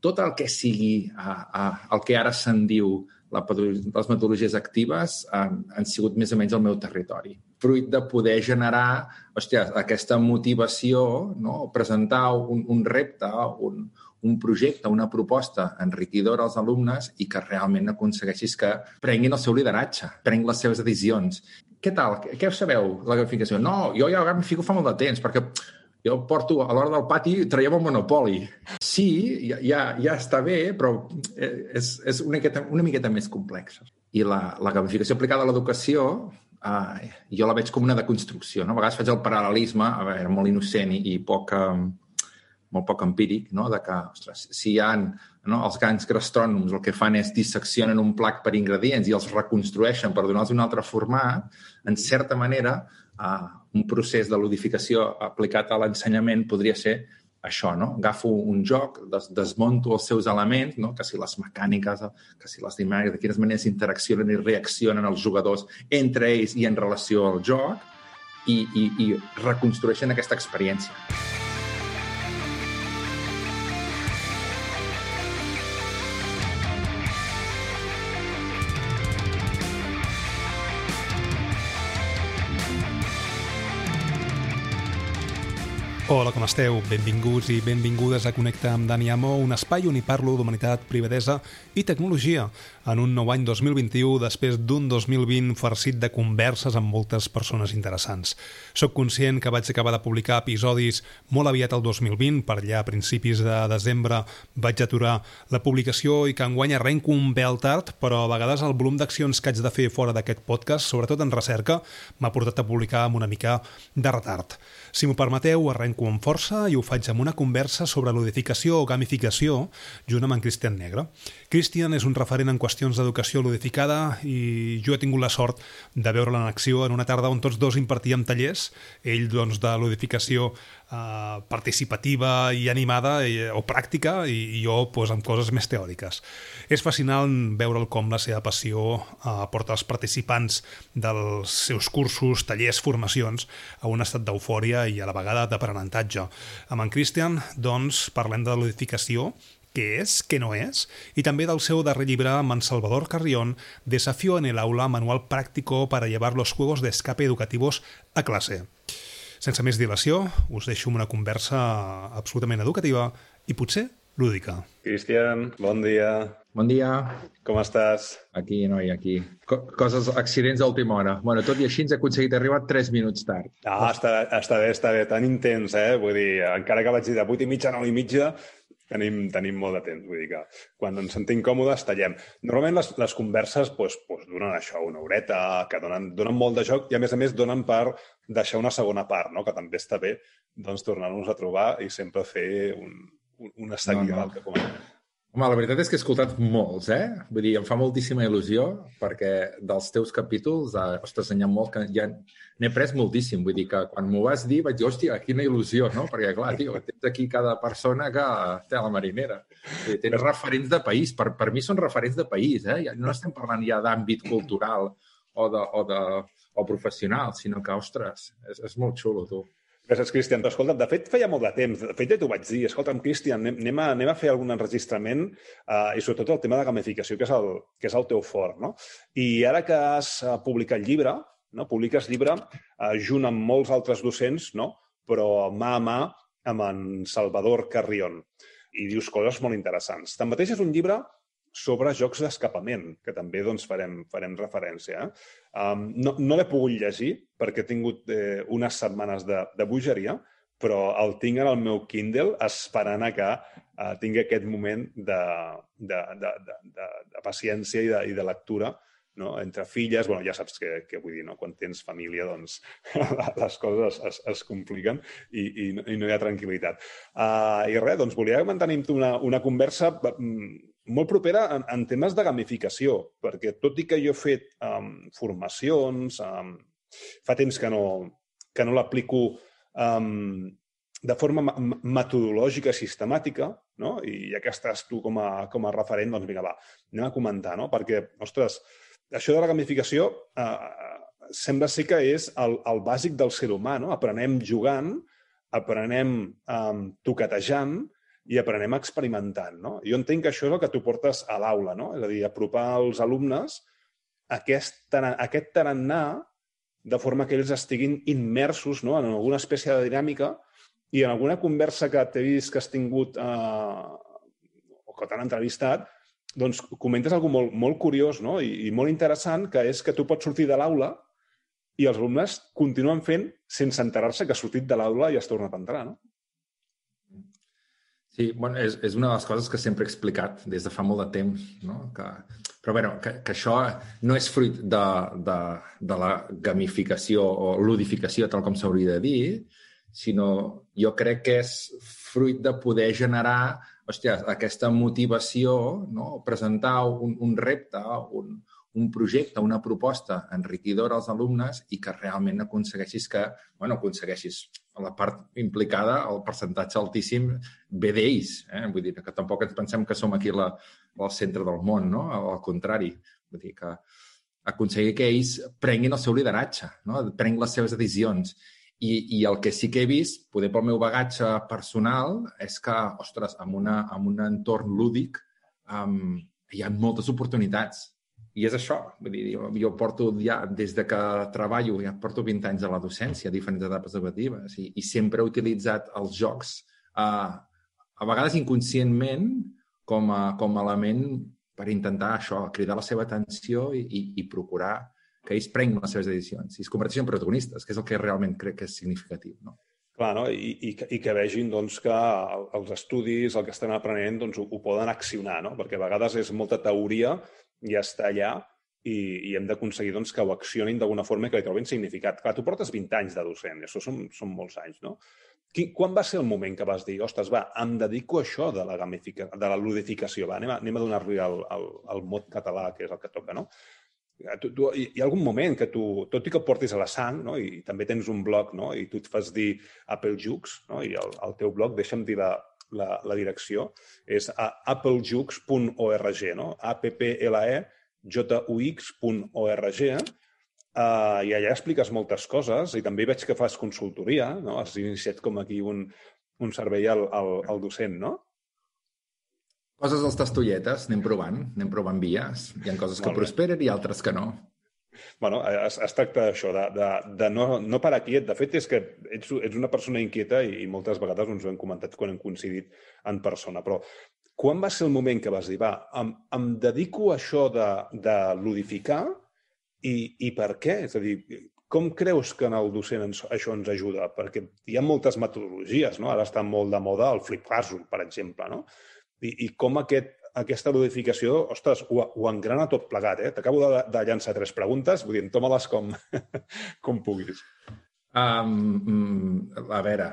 tot el que sigui a, a, el que ara se'n diu la, les metodologies actives han, han sigut més o menys el meu territori. Fruit de poder generar hòstia, aquesta motivació, no? presentar un, un repte, un, un projecte, una proposta enriquidora als alumnes i que realment aconsegueixis que prenguin el seu lideratge, prenguin les seves decisions. Què tal? Què sabeu, la gamificació? No, jo ja gamifico fa molt de temps, perquè jo porto a l'hora del pati, traiem el Monopoli. Sí, ja, ja, està bé, però eh, és, és una, miqueta, una miqueta més complexa. I la, la gamificació aplicada a l'educació, eh, jo la veig com una deconstrucció. No? A vegades faig el paral·lelisme, a veure, molt innocent i, i poc, eh, molt poc empíric, no? de que, ostres, si hi ha no, els grans gastrònoms el que fan és disseccionen un plac per ingredients i els reconstrueixen per donar-los un altre format, en certa manera, eh, un procés de ludificació aplicat a l'ensenyament podria ser això, no? Agafo un joc, des desmonto els seus elements, no? que si les mecàniques, que si les dinàmiques, de quines maneres interaccionen i reaccionen els jugadors entre ells i en relació al joc, i, i, i reconstrueixen aquesta experiència. Hola, com esteu? Benvinguts i benvingudes a Connecta amb Dani Amo, un espai on hi parlo d'humanitat, privadesa i tecnologia en un nou any 2021 després d'un 2020 farcit de converses amb moltes persones interessants. Soc conscient que vaig acabar de publicar episodis molt aviat al 2020, per allà a principis de desembre vaig aturar la publicació i que enguany arrenco un pèl tard, però a vegades el volum d'accions que haig de fer fora d'aquest podcast, sobretot en recerca, m'ha portat a publicar amb una mica de retard. Si m'ho permeteu, arrenco amb força i ho faig amb una conversa sobre ludificació o gamificació junt amb en Cristian Negre. Cristian és un referent en qüestions d'educació ludificada i jo he tingut la sort de veure'l en acció en una tarda on tots dos impartíem tallers, ell doncs de ludificació eh, participativa i animada i, o pràctica i, i jo pues, amb coses més teòriques. És fascinant veure'l com la seva passió eh, porta els participants dels seus cursos, tallers, formacions a un estat d'eufòria i a la vegada d'aprenentatge. Amb en Christian, doncs, parlem de l'edificació, què és, què no és, i també del seu darrer llibre amb en Salvador Carrión, Desafío en el aula, manual práctico para llevar los juegos de escape educativos a clase. Sense més dilació, us deixo una conversa absolutament educativa i potser lúdica. Cristian, bon dia. Bon dia. Com estàs? Aquí, noi, aquí. Co coses, accidents d'última hora. Bueno, tot i així ens he aconseguit arribar 3 minuts tard. Ah, està, està bé, està bé. Tan intens, eh? Vull dir, encara que vaig dir de 8 i mitja a 9 i mitja, tenim, tenim molt de temps, vull dir que quan ens sentim còmodes tallem. Normalment les, les converses pues, pues, donen això, una horeta, que donen, donen molt de joc i a més a més donen per deixar una segona part, no? que també està bé doncs, tornar-nos a trobar i sempre fer un, una seguida no, no. del que comentem. Home, la veritat és que he escoltat molts, eh? Vull dir, em fa moltíssima il·lusió perquè dels teus capítols, eh, ostres, n'hi ha molt que ja n'he pres moltíssim. Vull dir que quan m'ho vas dir vaig dir, hòstia, quina il·lusió, no? Perquè, clar, tio, tens aquí cada persona que té la marinera. Dir, tens referents de país. Per, per mi són referents de país, eh? No estem parlant ja d'àmbit cultural o, de, o, de, o professional, sinó que, ostres, és, és molt xulo, tu. Gràcies, Cristian. Escolta, de fet, feia molt de temps. De fet, ja t'ho vaig dir. Escolta'm, Cristian, anem a, anem a fer algun enregistrament uh, i sobretot el tema de gamificació, que és el, que és el teu fort. No? I ara que has uh, publicat llibre, no? publiques llibre uh, junt amb molts altres docents, no? però mà a mà amb en Salvador Carrion. I dius coses molt interessants. Tanmateix és un llibre sobre jocs d'escapament, que també doncs, farem, farem referència. Eh? Um, no no l'he pogut llegir perquè he tingut eh, unes setmanes de, de bogeria, però el tinc en el meu Kindle esperant a que uh, tingui aquest moment de, de, de, de, de, de paciència i de, i de lectura no? entre filles, bueno, ja saps què, què vull dir, no? quan tens família, doncs les coses es, es, es compliquen i, i, i no hi ha tranquil·litat. Uh, I res, doncs volia mantenir una, una conversa mm, molt propera en, en temes de gamificació, perquè tot i que jo he fet um, formacions, um, fa temps que no, que no l'aplico um, de forma metodològica, sistemàtica, no? i ja que estàs tu com a, com a referent, doncs vinga, va, anem a comentar, no? Perquè, ostres, això de la gamificació eh, sembla ser que és el, el bàsic del ser humà, no? Aprenem jugant, aprenem um, toquetejant, i aprenem experimentant. No? Jo entenc que això és el que tu portes a l'aula, no? és a dir, apropar als alumnes aquest, aquest tarannà de forma que ells estiguin immersos no? en alguna espècie de dinàmica i en alguna conversa que t'he vist que has tingut eh, o que t'han entrevistat, doncs comentes alguna molt, molt curiós no? I, i molt interessant, que és que tu pots sortir de l'aula i els alumnes continuen fent sense enterar-se que ha sortit de l'aula i has tornat a entrar, no? Sí, bueno, és, és una de les coses que sempre he explicat des de fa molt de temps, no? Que, però bueno, que, que això no és fruit de, de, de la gamificació o ludificació, tal com s'hauria de dir, sinó jo crec que és fruit de poder generar hòstia, aquesta motivació, no? presentar un, un repte, un, un projecte, una proposta enriquidora als alumnes i que realment aconsegueixis que, bueno, aconsegueixis la part implicada, el percentatge altíssim ve d'ells. Eh? Vull dir que tampoc ens pensem que som aquí la, al centre del món, no? Al contrari. Vull dir que aconseguir que ells prenguin el seu lideratge, no? prenguin les seves decisions. I, I el que sí que he vist, poder pel meu bagatge personal, és que, ostres, en, una, en un entorn lúdic um, hi ha moltes oportunitats i és això, vull dir, jo, jo porto ja, des de que treballo, ja porto 20 anys a la docència, a diferents etapes educatives, i, i sempre he utilitzat els jocs, uh, a vegades inconscientment, com a, com a element per intentar això, cridar la seva atenció i, i, i procurar que ells prenguin les seves decisions i es converteixin en protagonistes, que és el que realment crec que és significatiu. No? Clar, no? I, i, i que vegin doncs, que els estudis, el que estan aprenent, doncs, ho, ho poden accionar, no? perquè a vegades és molta teoria ja està allà i, i hem d'aconseguir doncs, que ho accionin d'alguna forma que li trobin significat. Clar, tu portes 20 anys de docent, això són, són molts anys, no? Qui, quan va ser el moment que vas dir, ostres, va, em dedico a això de la, gamifica, de la ludificació, va, anem a, anem a donar-li el, el, el mot català, que és el que toca, no? Tu, tu, hi ha algun moment que tu, tot i que portis a la sang, no? i també tens un blog, no? i tu et fas dir Apple Jux, no? i el, el teu blog, deixa'm dir la, la, la direcció, és a applejux.org, no? a p p l e j u x.org, uh, i allà expliques moltes coses i també veig que fas consultoria, no? Has iniciat com aquí un, un servei al, al, al docent, no? Coses als tastolletes, anem provant, anem provant vies. Hi ha coses que prosperen i altres que no bueno, es, es tracta d'això, de, de, de no, no parar quiet. De fet, és que ets, ets una persona inquieta i, i moltes vegades ens ho hem comentat quan hem coincidit en persona. Però quan va ser el moment que vas dir, va, em, em dedico a això de, de ludificar i, i per què? És a dir, com creus que en el docent ens, això ens ajuda? Perquè hi ha moltes metodologies, no? Ara està molt de moda el flip classroom, per exemple, no? I, i com aquest aquesta ludificació, ostres, ho, ho engrana tot plegat, eh? T'acabo de, de llançar tres preguntes, vull dir, toma-les com, com puguis. Um, a veure,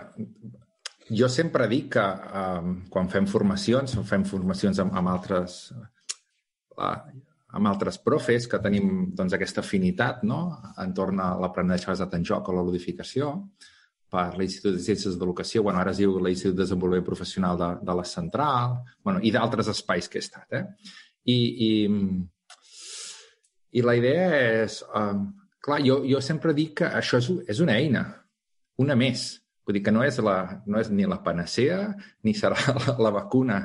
jo sempre dic que um, quan fem formacions, fem formacions amb, amb altres uh, amb altres profes que tenim doncs, aquesta afinitat no? entorn a l'aprenentatge basat en joc o la ludificació, per l'Institut de Ciències d'Educació, bueno, ara es diu l'Institut de Desenvolupament Professional de, de la Central, bueno, i d'altres espais que he estat. Eh? I, i, I la idea és... Um, clar, jo, jo sempre dic que això és, és una eina, una més. Vull dir que no és, la, no és ni la panacea ni serà la, la vacuna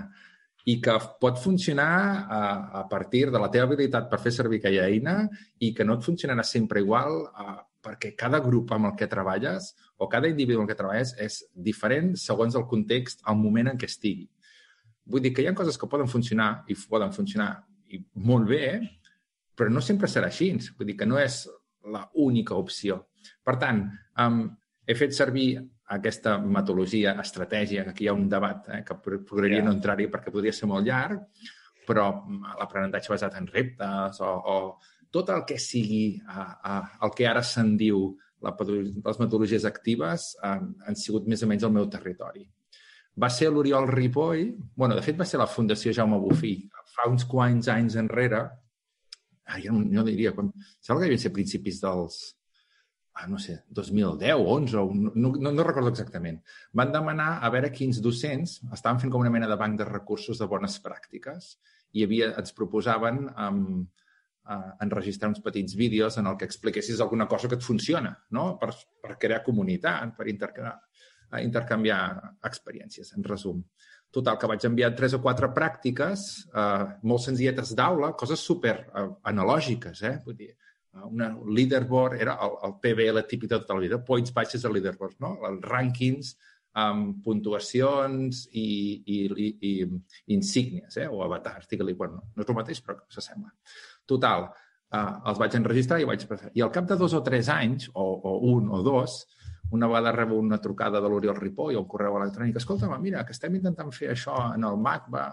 i que pot funcionar a, a partir de la teva habilitat per fer servir aquella eina i que no et funcionarà sempre igual a, perquè cada grup amb el que treballes o cada individu amb que treballes és diferent segons el context, el moment en què estigui. Vull dir que hi ha coses que poden funcionar i poden funcionar i molt bé, però no sempre serà així. Vull dir que no és la única opció. Per tant, um, he fet servir aquesta metodologia, estratègia, que aquí hi ha un debat eh, que podria yeah. no entrar-hi perquè podria ser molt llarg, però l'aprenentatge basat en reptes o, o tot el que sigui uh, uh, el que ara se'n diu la, les metodologies actives uh, han sigut més o menys el meu territori. Va ser l'Oriol Ripoll, bueno, de fet va ser la Fundació Jaume Bufí, fa uns quants anys enrere, ah, jo no, diria, quan, sembla que devia ser principis dels, ah, no sé, 2010, 11, o no, no, no recordo exactament. Van demanar a veure quins docents estaven fent com una mena de banc de recursos de bones pràctiques i havia, ens proposaven um, uh, enregistrar uns petits vídeos en el que expliquessis alguna cosa que et funciona, no? per, per crear comunitat, per intercanviar, uh, intercanviar experiències, en resum. Total, que vaig enviar tres o quatre pràctiques eh, molt senzilletes d'aula, coses super eh, analògiques, eh? Vull dir, eh, una leaderboard, era el, el PBL típic de tota la vida, points baixes de leaderboard, no? Els rànquings amb puntuacions i, i, i, i insígnies, eh? o avatars, digue-li, bueno, no és el mateix, però s'assembla. Total, eh, els vaig enregistrar i vaig passar. I al cap de dos o tres anys, o, o un o dos, una vegada rebo una trucada de l'Oriol Ripoll o un correu electrònic, escolta, mira, que estem intentant fer això en el MACBA,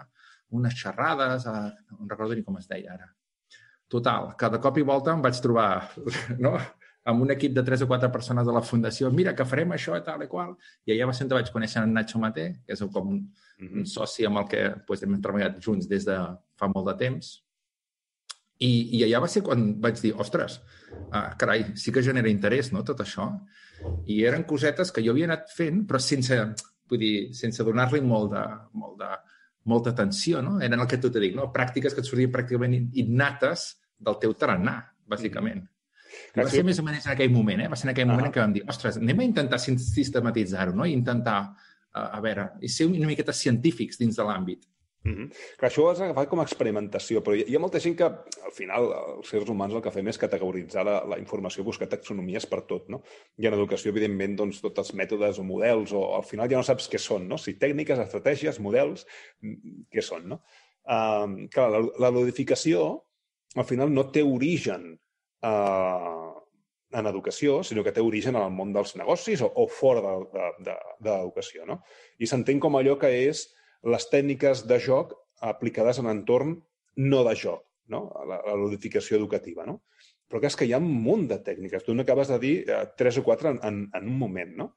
unes xerrades, a... no recordo ni com es deia ara. Total, cada cop i volta em vaig trobar no? amb un equip de tres o quatre persones de la fundació, mira, que farem això i tal i qual, i allà va ser on vaig conèixer en Nacho Maté, que és com un, un soci amb el que pues, hem treballat junts des de fa molt de temps, i, i allà va ser quan vaig dir, ostres, ah, carai, sí que genera interès, no?, tot això. I eren cosetes que jo havia anat fent, però sense, vull dir, sense donar-li molt de, molt de, molta atenció, no? Eren el que tu te dic, no? Pràctiques que et sortien pràcticament innates del teu tarannà, bàsicament. Mm. Va ser més o menys en aquell moment, eh? Va ser en aquell moment ah. en què vam dir, ostres, anem a intentar sistematitzar-ho, no? I intentar, a, a veure, i ser una miqueta científics dins de l'àmbit. Mm -hmm. Clar, això ho has agafat com a experimentació, però hi, hi ha molta gent que, al final, els seres humans el que fem és categoritzar la, la informació, buscar taxonomies per tot, no? I en educació, evidentment, doncs, tots els mètodes o models, o al final ja no saps què són, no? Si tècniques, estratègies, models, mm, què són, no? Uh, clar, la, la ludificació, al final, no té origen uh, en educació, sinó que té origen en el món dels negocis o, o fora de, de, de, de l'educació, no? I s'entén com allò que és les tècniques de joc aplicades en entorn no de joc, no? la, la ludificació educativa. No? Però és que hi ha un munt de tècniques. Tu n'acabes de dir eh, tres o quatre en, en, en un moment. No?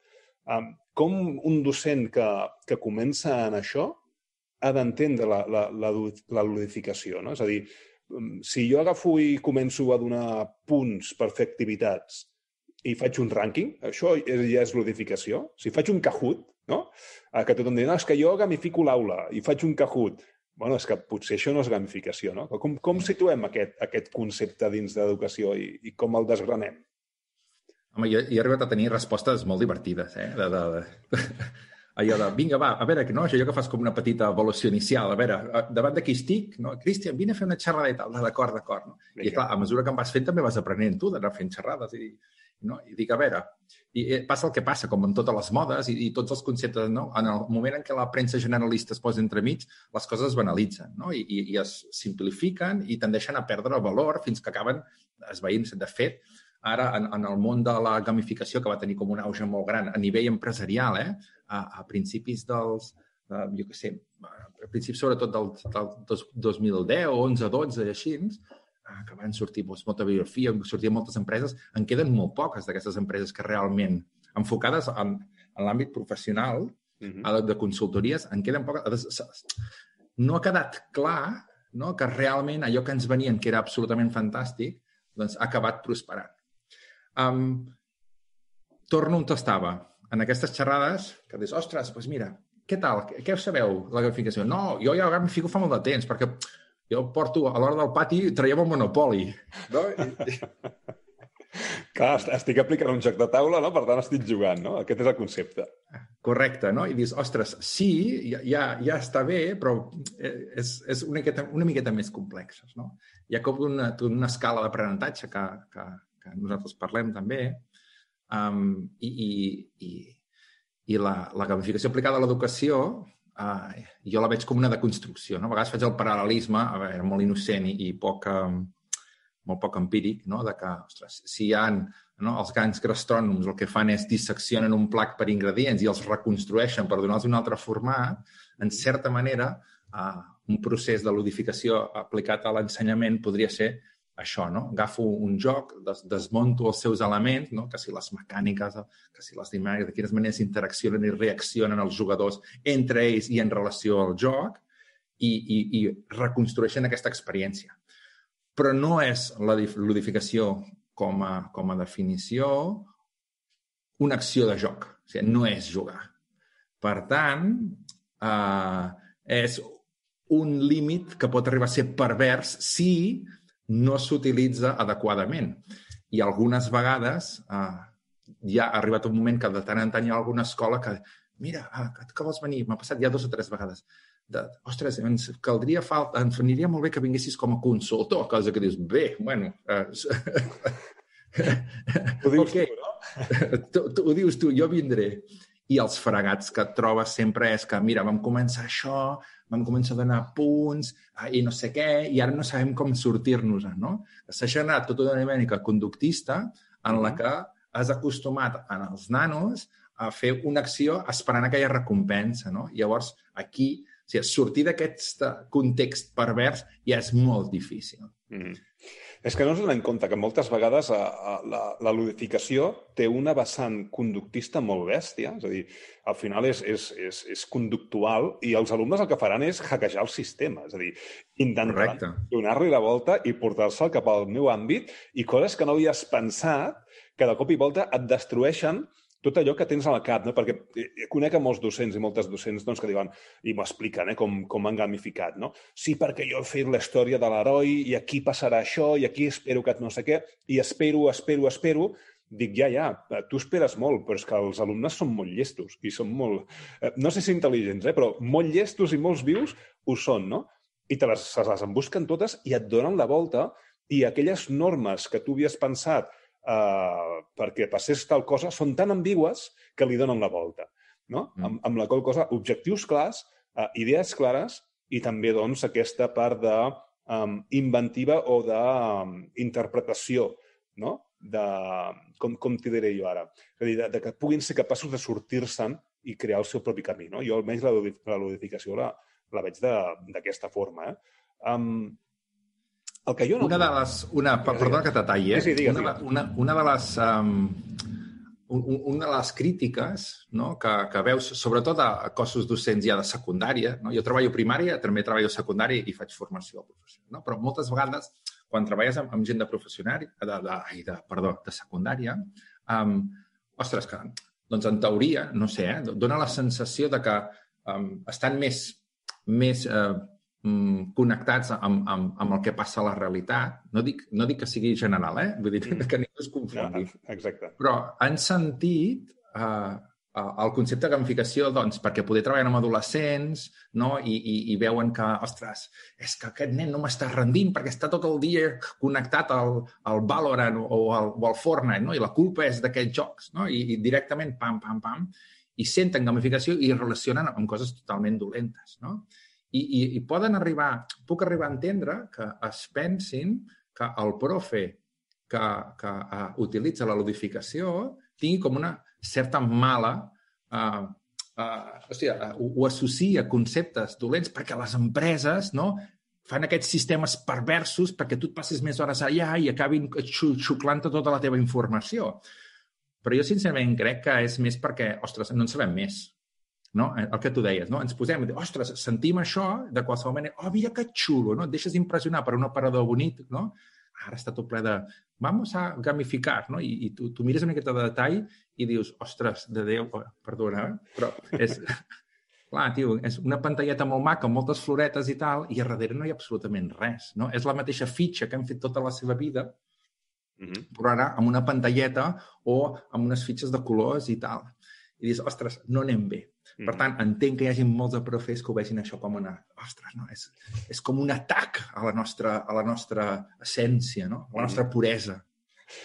Um, com un docent que, que comença en això ha d'entendre la, la, la, la ludificació? No? És a dir, si jo agafo i començo a donar punts per fer activitats i faig un rànquing, això ja és ludificació. Si faig un Kahoot, no? Que tothom diu, no, és que jo gamifico l'aula i faig un Kahoot. bueno, és que potser això no és gamificació, no? Com, com situem aquest, aquest concepte dins d'educació i, i com el desgranem? Home, jo, jo he arribat a tenir respostes molt divertides, eh? De, de, de... Allò de, vinga, va, a veure, que no, això que fas com una petita evolució inicial, a veure, davant de qui estic, no? Cristian, vine a fer una tal, d'acord, d'acord. No? I clar, a mesura que em vas fent també vas aprenent tu d'anar fent xerrades i, no? I dic, a veure, i eh, passa el que passa, com en totes les modes i, i tots els conceptes, no? En el moment en què la premsa generalista es posa entremig, les coses es banalitzen, no? I, i, i es simplifiquen i tendeixen a perdre valor fins que acaben esveint-se. De fet, ara, en, en el món de la gamificació, que va tenir com un auge molt gran a nivell empresarial, eh? a, a principis dels, uh, jo què sé, a principis sobretot del, del 2010, 11, 12 i així, que van sortir doncs, molta biografia, sortien moltes empreses, en queden molt poques d'aquestes empreses que realment, enfocades en, en l'àmbit professional, uh -huh. de consultories, en queden poques. No ha quedat clar no, que realment allò que ens venien, que era absolutament fantàstic, doncs ha acabat prosperant. Um, torno on estava. En aquestes xerrades, que dius, ostres, doncs mira, què tal? Què, què sabeu, la gamificació? No, jo ja gamifico fa molt de temps, perquè jo porto a l'hora del pati, traiem el Monopoli. No? I... Clar, estic aplicant un joc de taula, no? per tant estic jugant, no? Aquest és el concepte. Correcte, no? I dius, ostres, sí, ja, ja està bé, però eh, és, és una, miqueta, una miqueta més complexes, no? Hi ha com una, una escala d'aprenentatge que, que, que nosaltres parlem també, um, i, i, i, i la, la gamificació aplicada a l'educació uh, jo la veig com una deconstrucció. No? A vegades faig el paral·lelisme, a veure, molt innocent i, i poc, um, molt poc empíric, no? de que, ostres, si hi ha no? els grans gastrònoms el que fan és disseccionen un plac per ingredients i els reconstrueixen per donar-los un altre format, en certa manera, uh, un procés de ludificació aplicat a l'ensenyament podria ser això, no? Agafo un joc, des, desmonto els seus elements, no? que si les mecàniques, que si les dinàmiques, de quines maneres interaccionen i reaccionen els jugadors entre ells i en relació al joc, i, i, i reconstrueixen aquesta experiència. Però no és la ludificació com a, com a definició una acció de joc. O sigui, no és jugar. Per tant, eh, és un límit que pot arribar a ser pervers si no s'utilitza adequadament. I algunes vegades eh, ja ha arribat un moment que de tant en tant hi ha alguna escola que mira, ah, que, vols venir? M'ha passat ja dos o tres vegades. De, ostres, ens caldria falta, ens aniria molt bé que vinguessis com a consultor, cosa que dius, bé, bueno... Eh, ho dius okay. tu, no? tu, tu, ho dius tu, jo vindré. I els fregats que et trobes sempre és que, mira, vam començar això, vam començar a donar punts ah, i no sé què, i ara no sabem com sortir-nos, no? S'ha generat tota una dinàmica conductista en la que has acostumat en els nanos a fer una acció esperant aquella recompensa, no? Llavors, aquí, o sigui, sortir d'aquest context pervers ja és molt difícil. Mm -hmm. És que no es donen en compte que moltes vegades a, a, la, la ludificació té una vessant conductista molt bèstia, és a dir, al final és, és, és, és conductual i els alumnes el que faran és hackejar el sistema, és a dir, intentar donar-li la volta i portar-se'l cap al meu àmbit i coses que no havies pensat que de cop i volta et destrueixen tot allò que tens al cap, no? perquè eh, conec a molts docents i moltes docents doncs, que diuen, i m'expliquen eh, com, com han gamificat. No? Sí, perquè jo he fet la història de l'heroi i aquí passarà això i aquí espero que no sé què, i espero, espero, espero, dic, ja, ja, tu esperes molt, però és que els alumnes són molt llestos i són molt, eh, no sé si intel·ligents, eh, però molt llestos i molts vius ho són, no? I te les, se les embusquen totes i et donen la volta i aquelles normes que tu havies pensat eh, perquè passés tal cosa són tan ambigües que li donen la volta. No? Mm. Amb, amb la qual cosa, objectius clars, eh, idees clares i també doncs, aquesta part de um, inventiva o d'interpretació no? de, com, com t'hi diré jo ara? És a dir, de, de que puguin ser capaços de sortir-se'n i crear el seu propi camí. No? Jo almenys la, la ludificació la, la veig d'aquesta forma. Eh? Um, el que jo no... Una de les... Una, perdona que t'atalli, eh? Sí, sí, digues, una, una, una de les... Um, una de les crítiques no, que, que veus, sobretot a cossos docents ja de secundària, no? jo treballo primària, també treballo secundària i faig formació a professional, no? però moltes vegades quan treballes amb, amb gent de professional, de, de, ai, de, perdó, de secundària, um, ostres, que, doncs en teoria, no sé, eh, dona la sensació de que um, estan més, més uh, mm, connectats amb, amb, amb el que passa a la realitat. No dic, no dic que sigui general, eh? Vull dir mm. que ningú es confongui. Ja, exacte. Però han sentit eh, el concepte de gamificació, doncs, perquè poder treballar amb adolescents no? I, i, i veuen que, ostres, és que aquest nen no m'està rendint perquè està tot el dia connectat al, al Valorant o al, o al Fortnite, no? i la culpa és d'aquests jocs, no? I, i directament, pam, pam, pam, i senten gamificació i relacionen amb coses totalment dolentes, no? I, i, i poden arribar, puc arribar a entendre que es pensin que el profe que, que uh, utilitza la ludificació tingui com una certa mala uh, uh, sigui, uh, ho, ho associa a conceptes dolents perquè les empreses no, fan aquests sistemes perversos perquè tu et passis més hores allà i acabin xuclant tota la teva informació. Però jo, sincerament, crec que és més perquè, ostres, no en sabem més no? el que tu deies, no? ens posem, ostres, sentim això de qualsevol manera, oh, mira que xulo, no? et deixes impressionar per un operador bonic, no? ara està tot ple de vamos a gamificar, no? I, i tu, tu mires una miqueta de detall i dius, ostres, de Déu, oh, perdona, eh? però és... Clar, tio, és una pantalleta molt maca, amb moltes floretes i tal, i a darrere no hi ha absolutament res, no? És la mateixa fitxa que han fet tota la seva vida, mm -hmm. però ara amb una pantalleta o amb unes fitxes de colors i tal. I dius, ostres, no anem bé. Mm. Per tant, entenc que hi hagi molts de profes que ho vegin això com una... Ostres, no? És, és com un atac a la nostra, a la nostra essència, no? a la nostra puresa.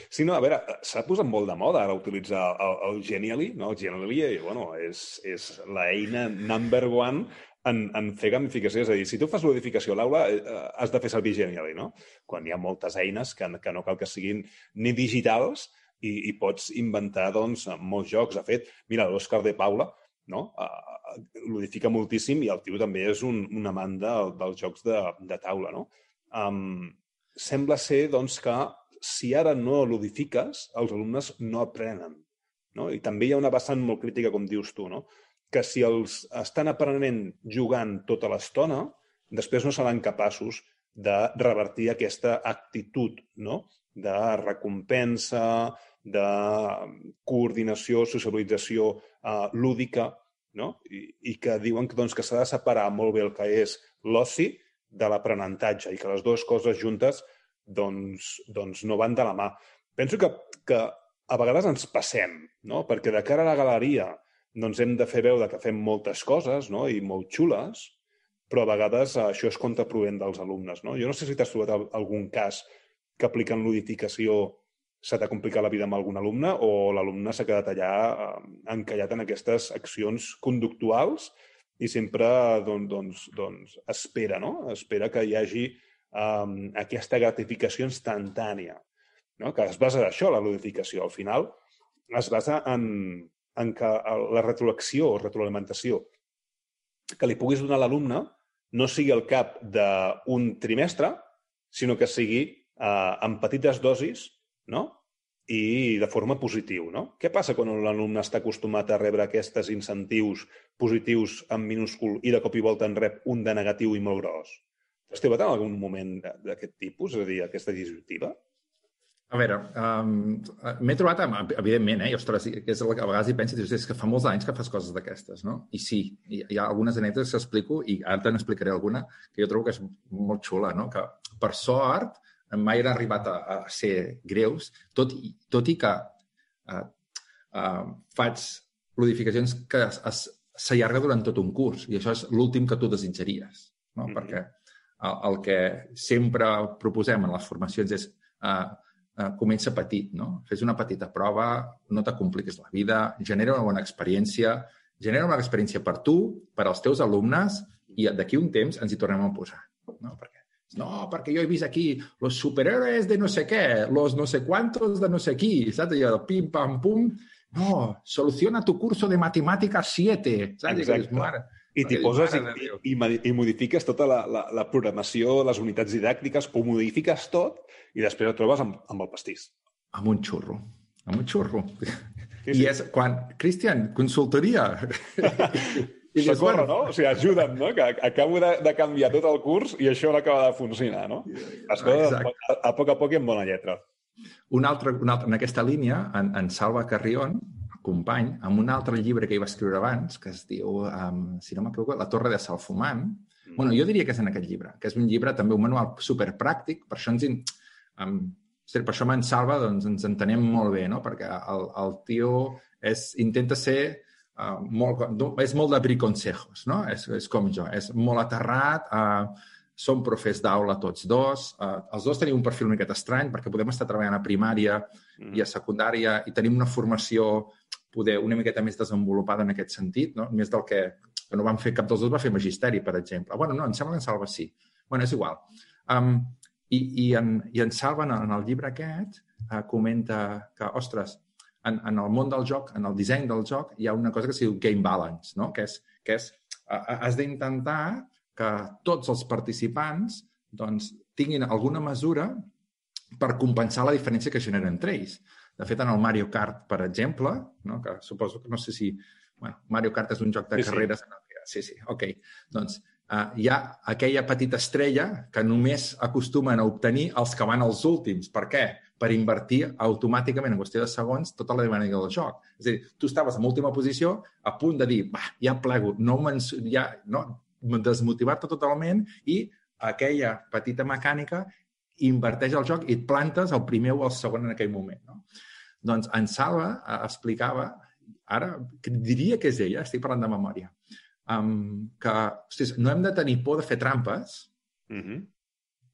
Sí, no, a veure, s'ha posat molt de moda ara utilitzar el, el Genially, no? El Genially, bueno, és, és l'eina number one en, en fer gamificació. És a dir, si tu fas l'edificació a l'aula, eh, has de fer servir Genially, no? Quan hi ha moltes eines que, que no cal que siguin ni digitals i, i pots inventar, doncs, molts jocs. De fet, mira, l'Òscar de Paula, no? Uh, ludifica moltíssim i el tio també és un, un amant de, dels jocs de, de taula. No? Um, sembla ser doncs, que si ara no ludifiques, els alumnes no aprenen. No? I també hi ha una vessant molt crítica, com dius tu, no? que si els estan aprenent jugant tota l'estona, després no seran capaços de revertir aquesta actitud no? De recompensa, de coordinació, socialització uh, lúdica, no? I, i que diuen que, doncs, que s'ha de separar molt bé el que és l'oci de l'aprenentatge i que les dues coses juntes doncs, doncs no van de la mà. Penso que, que a vegades ens passem, no? perquè de cara a la galeria doncs hem de fer veure que fem moltes coses no? i molt xules, però a vegades això és contraproduent dels alumnes. No? Jo no sé si t'has trobat algun cas que aplicant l'odificació se t'ha complicat la vida amb algun alumne o l'alumne s'ha quedat allà eh, encallat en aquestes accions conductuals i sempre doncs, doncs, doncs espera, no? Espera que hi hagi um, aquesta gratificació instantània, no? que es basa en això, la ludificació. Al final es basa en, en que la retroacció o retroalimentació que li puguis donar a l'alumne no sigui al cap d'un trimestre, sinó que sigui eh, en petites dosis no? i de forma positiu. No? Què passa quan l'alumne està acostumat a rebre aquests incentius positius en minúscul i de cop i volta en rep un de negatiu i molt gros? T'has trobat en algun moment d'aquest tipus, és a dir, aquesta disjuntiva? A veure, um, m'he trobat, amb, evidentment, eh? Ostres, que és el que a vegades hi penses, dius, és que fa molts anys que fas coses d'aquestes, no? I sí, hi, hi ha algunes anècdotes que explico, i ara te n'explicaré alguna, que jo trobo que és molt xula, no? Que, per sort, mai han arribat a, a ser greus, tot, i, tot i que uh, uh, faig modificacions que s'allarga durant tot un curs, i això és l'últim que tu desitjaries, no? Mm -hmm. Perquè el, el que sempre proposem en les formacions és uh, uh, comença petit, no? Fes una petita prova, no te compliquis la vida, genera una bona experiència, genera una experiència per tu, per als teus alumnes, i d'aquí un temps ens hi tornem a posar, no? Perquè no, perquè jo he vist aquí los superhéroes de no sé què, los no sé cuántos de no sé qui, saps? Allò, pim, pam, pum. No, soluciona tu curso de matemàtiques 7, saps? Exacte. Mare, I t'hi poses i, i, i, modifiques tota la, la, la programació, les unitats didàctiques, ho modifiques tot i després et trobes amb, amb el pastís. Amb un xurro. Amb un xurro. Sí, sí. I és quan... Cristian, consultoria. I dius, Socorro, bueno... no? O sigui, ajuda'm, no? Que acabo de, de canviar tot el curs i això no acaba de funcionar, no? Coses a, a poc a poc i amb bona lletra. Un altre, un altre, en aquesta línia, en, en Salva Carrion, company, amb un altre llibre que hi va escriure abans, que es diu, um, si no m'equivoco, La torre de Salfumant. Mm. Bueno, jo diria que és en aquest llibre, que és un llibre també un manual superpràctic, per això ens... Um, per això amb en Salva doncs, ens entenem molt bé, no? perquè el, el tio és, intenta ser uh, molt, és molt de briconsejos, no? És, és com jo, és molt aterrat, uh, som profes d'aula tots dos, uh, els dos tenim un perfil una miqueta estrany perquè podem estar treballant a primària mm. i a secundària i tenim una formació poder una miqueta més desenvolupada en aquest sentit, no? més del que, que no vam fer cap dels dos va fer magisteri, per exemple. bueno, no, em sembla que en Salva sí. bueno, és igual. Um, i, i, en, I en Salva, en, en el llibre aquest, uh, comenta que, ostres, en, en el món del joc, en el disseny del joc, hi ha una cosa que es diu game balance, no? que és, que és has d'intentar que tots els participants doncs, tinguin alguna mesura per compensar la diferència que generen entre ells. De fet, en el Mario Kart, per exemple, no? que suposo que no sé si... Bueno, Mario Kart és un joc de sí, carreres. Sí. sí, sí, ok. Doncs uh, hi ha aquella petita estrella que només acostumen a obtenir els que van als últims. Per què? Per invertir automàticament en qüestió de segons tota la dinàmica del joc. És a dir, tu estaves en última posició a punt de dir, va, ja plego, no ja, no, desmotivar-te totalment i aquella petita mecànica inverteix el joc i et plantes el primer o el segon en aquell moment. No? Doncs en Salva eh, explicava, ara diria que és ella, estic parlant de memòria, um, que ostres, no hem de tenir por de fer trampes, mm -hmm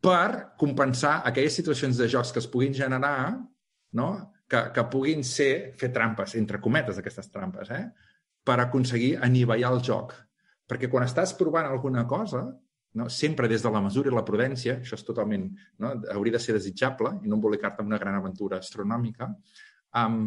per compensar aquelles situacions de jocs que es puguin generar, no? que, que puguin ser, fer trampes, entre cometes, aquestes trampes, eh? per aconseguir anivellar el joc. Perquè quan estàs provant alguna cosa, no? sempre des de la mesura i la prudència, això és totalment, no? hauria de ser desitjable i no embolicar-te en una gran aventura astronòmica, um,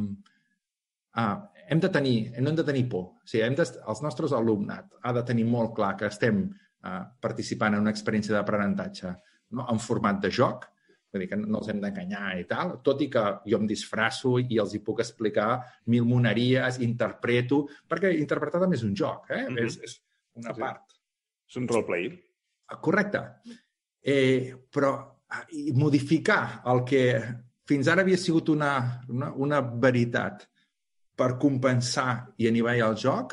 uh, hem de tenir, no hem de tenir por. O sigui, hem de, els nostres alumnat ha de tenir molt clar que estem uh, participant en una experiència d'aprenentatge no? en format de joc, vull dir que no els hem d'enganyar i tal, tot i que jo em disfrasso i els hi puc explicar mil moneries, interpreto, perquè interpretar també és un joc, eh? Mm -hmm. és, és una sí. part. És un roleplay. Ah, correcte. Eh, però ah, i modificar el que fins ara havia sigut una, una, una veritat per compensar i anivellar el joc,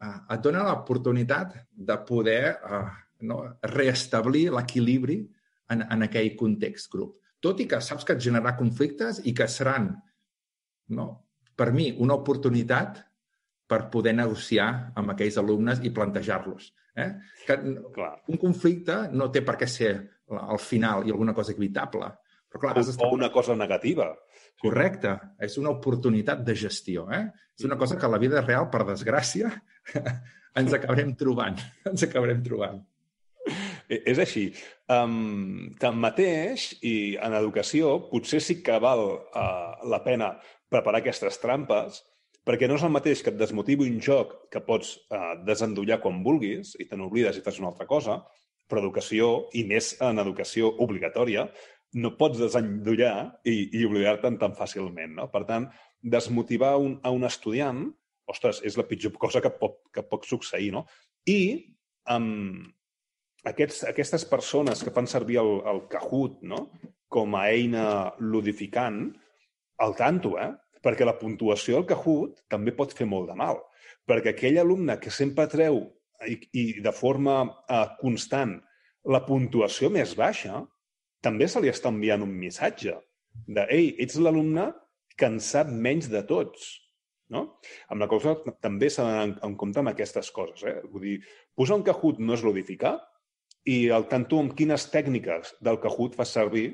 eh, et dona l'oportunitat de poder eh, no, reestablir l'equilibri en, en aquell context grup. Tot i que saps que et generarà conflictes i que seran, no, per mi, una oportunitat per poder negociar amb aquells alumnes i plantejar-los. Eh? Que clar. Un conflicte no té per què ser al final i alguna cosa evitable. Però, clar, o, o una cosa negativa. Correcte. És una oportunitat de gestió. Eh? És una cosa que a la vida real, per desgràcia, ens acabarem trobant. Ens acabarem trobant. És així. Um, tanmateix, i en educació, potser sí que val uh, la pena preparar aquestes trampes, perquè no és el mateix que et desmotivi un joc que pots uh, desendollar quan vulguis i te n'oblides i fas una altra cosa, però educació, i més en educació obligatòria, no pots desendollar i, i oblidar-te'n tan fàcilment. No? Per tant, desmotivar un, a un estudiant, ostres, és la pitjor cosa que pot, que pot succeir. No? I um, aquests, aquestes persones que fan servir el, el Kahoot no? com a eina ludificant, al tanto, eh? perquè la puntuació del Kahoot també pot fer molt de mal. Perquè aquell alumne que sempre treu i, i de forma uh, constant la puntuació més baixa, també se li està enviant un missatge de «Ei, ets l'alumne que en sap menys de tots». No? Amb la cosa també s'ha d'anar en compte amb aquestes coses. Eh? Vull dir, posar un Kahoot no és ludificar, i al tanto amb quines tècniques del Kahoot fas servir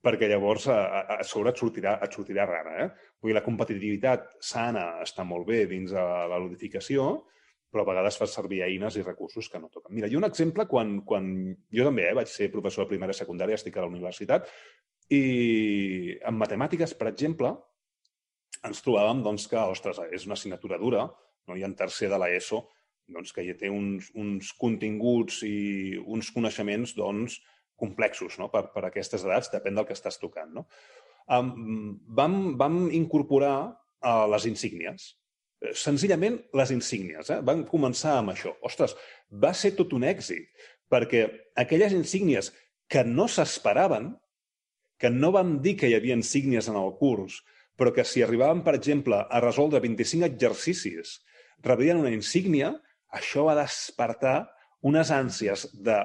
perquè llavors a, a, sobre et sortirà, et sortirà rara. Eh? Vull dir, la competitivitat sana està molt bé dins de la ludificació, però a vegades fas servir eines i recursos que no toquen. Mira, i un exemple, quan, quan jo també eh, vaig ser professor de primària i secundària, estic a la universitat, i en matemàtiques, per exemple, ens trobàvem doncs, que, ostres, és una assignatura dura, no? i en tercer de l'ESO doncs, que ja té uns, uns continguts i uns coneixements doncs, complexos no? per, per aquestes edats, depèn del que estàs tocant. No? Um, vam, vam incorporar uh, les insígnies. Eh, senzillament, les insígnies. Eh? Vam començar amb això. Ostres, va ser tot un èxit, perquè aquelles insígnies que no s'esperaven, que no vam dir que hi havia insígnies en el curs, però que si arribaven, per exemple, a resoldre 25 exercicis, rebien una insígnia, això va despertar unes ànsies de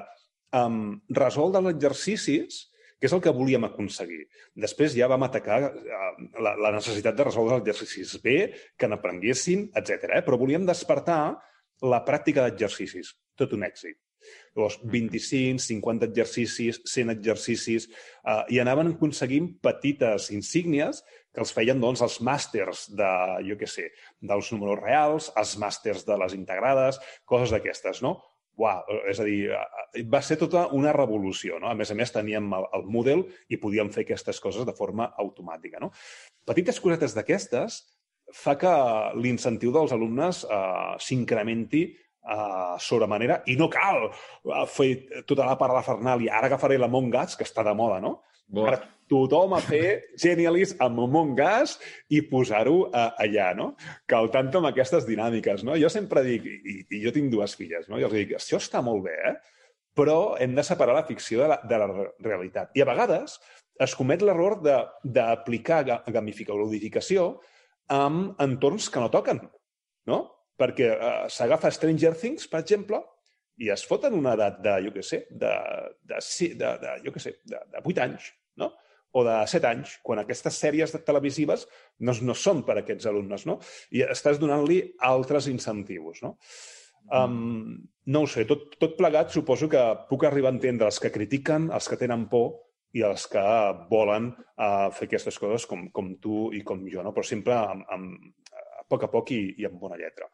um, resoldre els exercicis, que és el que volíem aconseguir. Després ja vam atacar la, la necessitat de resoldre els exercicis bé, que n'aprenguessin, etc. Eh? Però volíem despertar la pràctica d'exercicis. Tot un èxit. Llavors, 25, 50 exercicis, 100 exercicis, eh, i anaven aconseguint petites insígnies que els feien doncs, els màsters de, jo què sé, dels números reals, els màsters de les integrades, coses d'aquestes, no? Uau, és a dir, eh, va ser tota una revolució, no? A més a més, teníem el, el Moodle i podíem fer aquestes coses de forma automàtica, no? Petites cosetes d'aquestes fa que l'incentiu dels alumnes eh, s'incrementi uh, sobre manera i no cal uh, fer tota la parafernàlia. Ara agafaré la Mongas, que està de moda, no? Ara tothom a fer Genialis amb Mongas i posar-ho uh, allà, no? Que al tanto amb aquestes dinàmiques, no? Jo sempre dic, i, i jo tinc dues filles, no? I els dic, això està molt bé, eh? Però hem de separar la ficció de la, de la realitat. I a vegades es comet l'error d'aplicar gamificació amb entorns que no toquen, no? perquè uh, s'agafa Stranger Things, per exemple, i es foten una edat de, jo què sé, de, de, de, de, jo què sé, de, de 8 anys, no? o de 7 anys, quan aquestes sèries televisives no, no són per a aquests alumnes, no? I estàs donant-li altres incentius, no? Um, no ho sé, tot, tot plegat suposo que puc arribar a entendre els que critiquen, els que tenen por i els que volen uh, fer aquestes coses com, com tu i com jo, no? però sempre amb, amb, a poc a poc i, i amb bona lletra.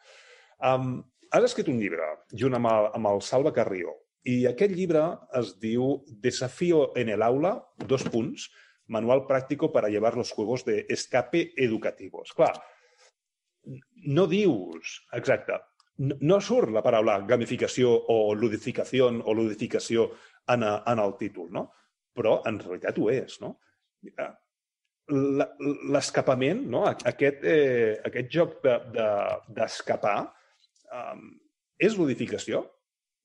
Um, has escrit un llibre junt amb el, amb el Salva Carrió i aquest llibre es diu Desafío en el aula, dos punts, manual pràctico para llevar los juegos de escape educativos. Clar, no dius, exacte, no, no surt la paraula gamificació o ludificació o ludificació en, a, en el títol, no? Però en realitat ho és, no? l'escapament, no? aquest, eh, aquest joc d'escapar, de, de, um, és ludificació?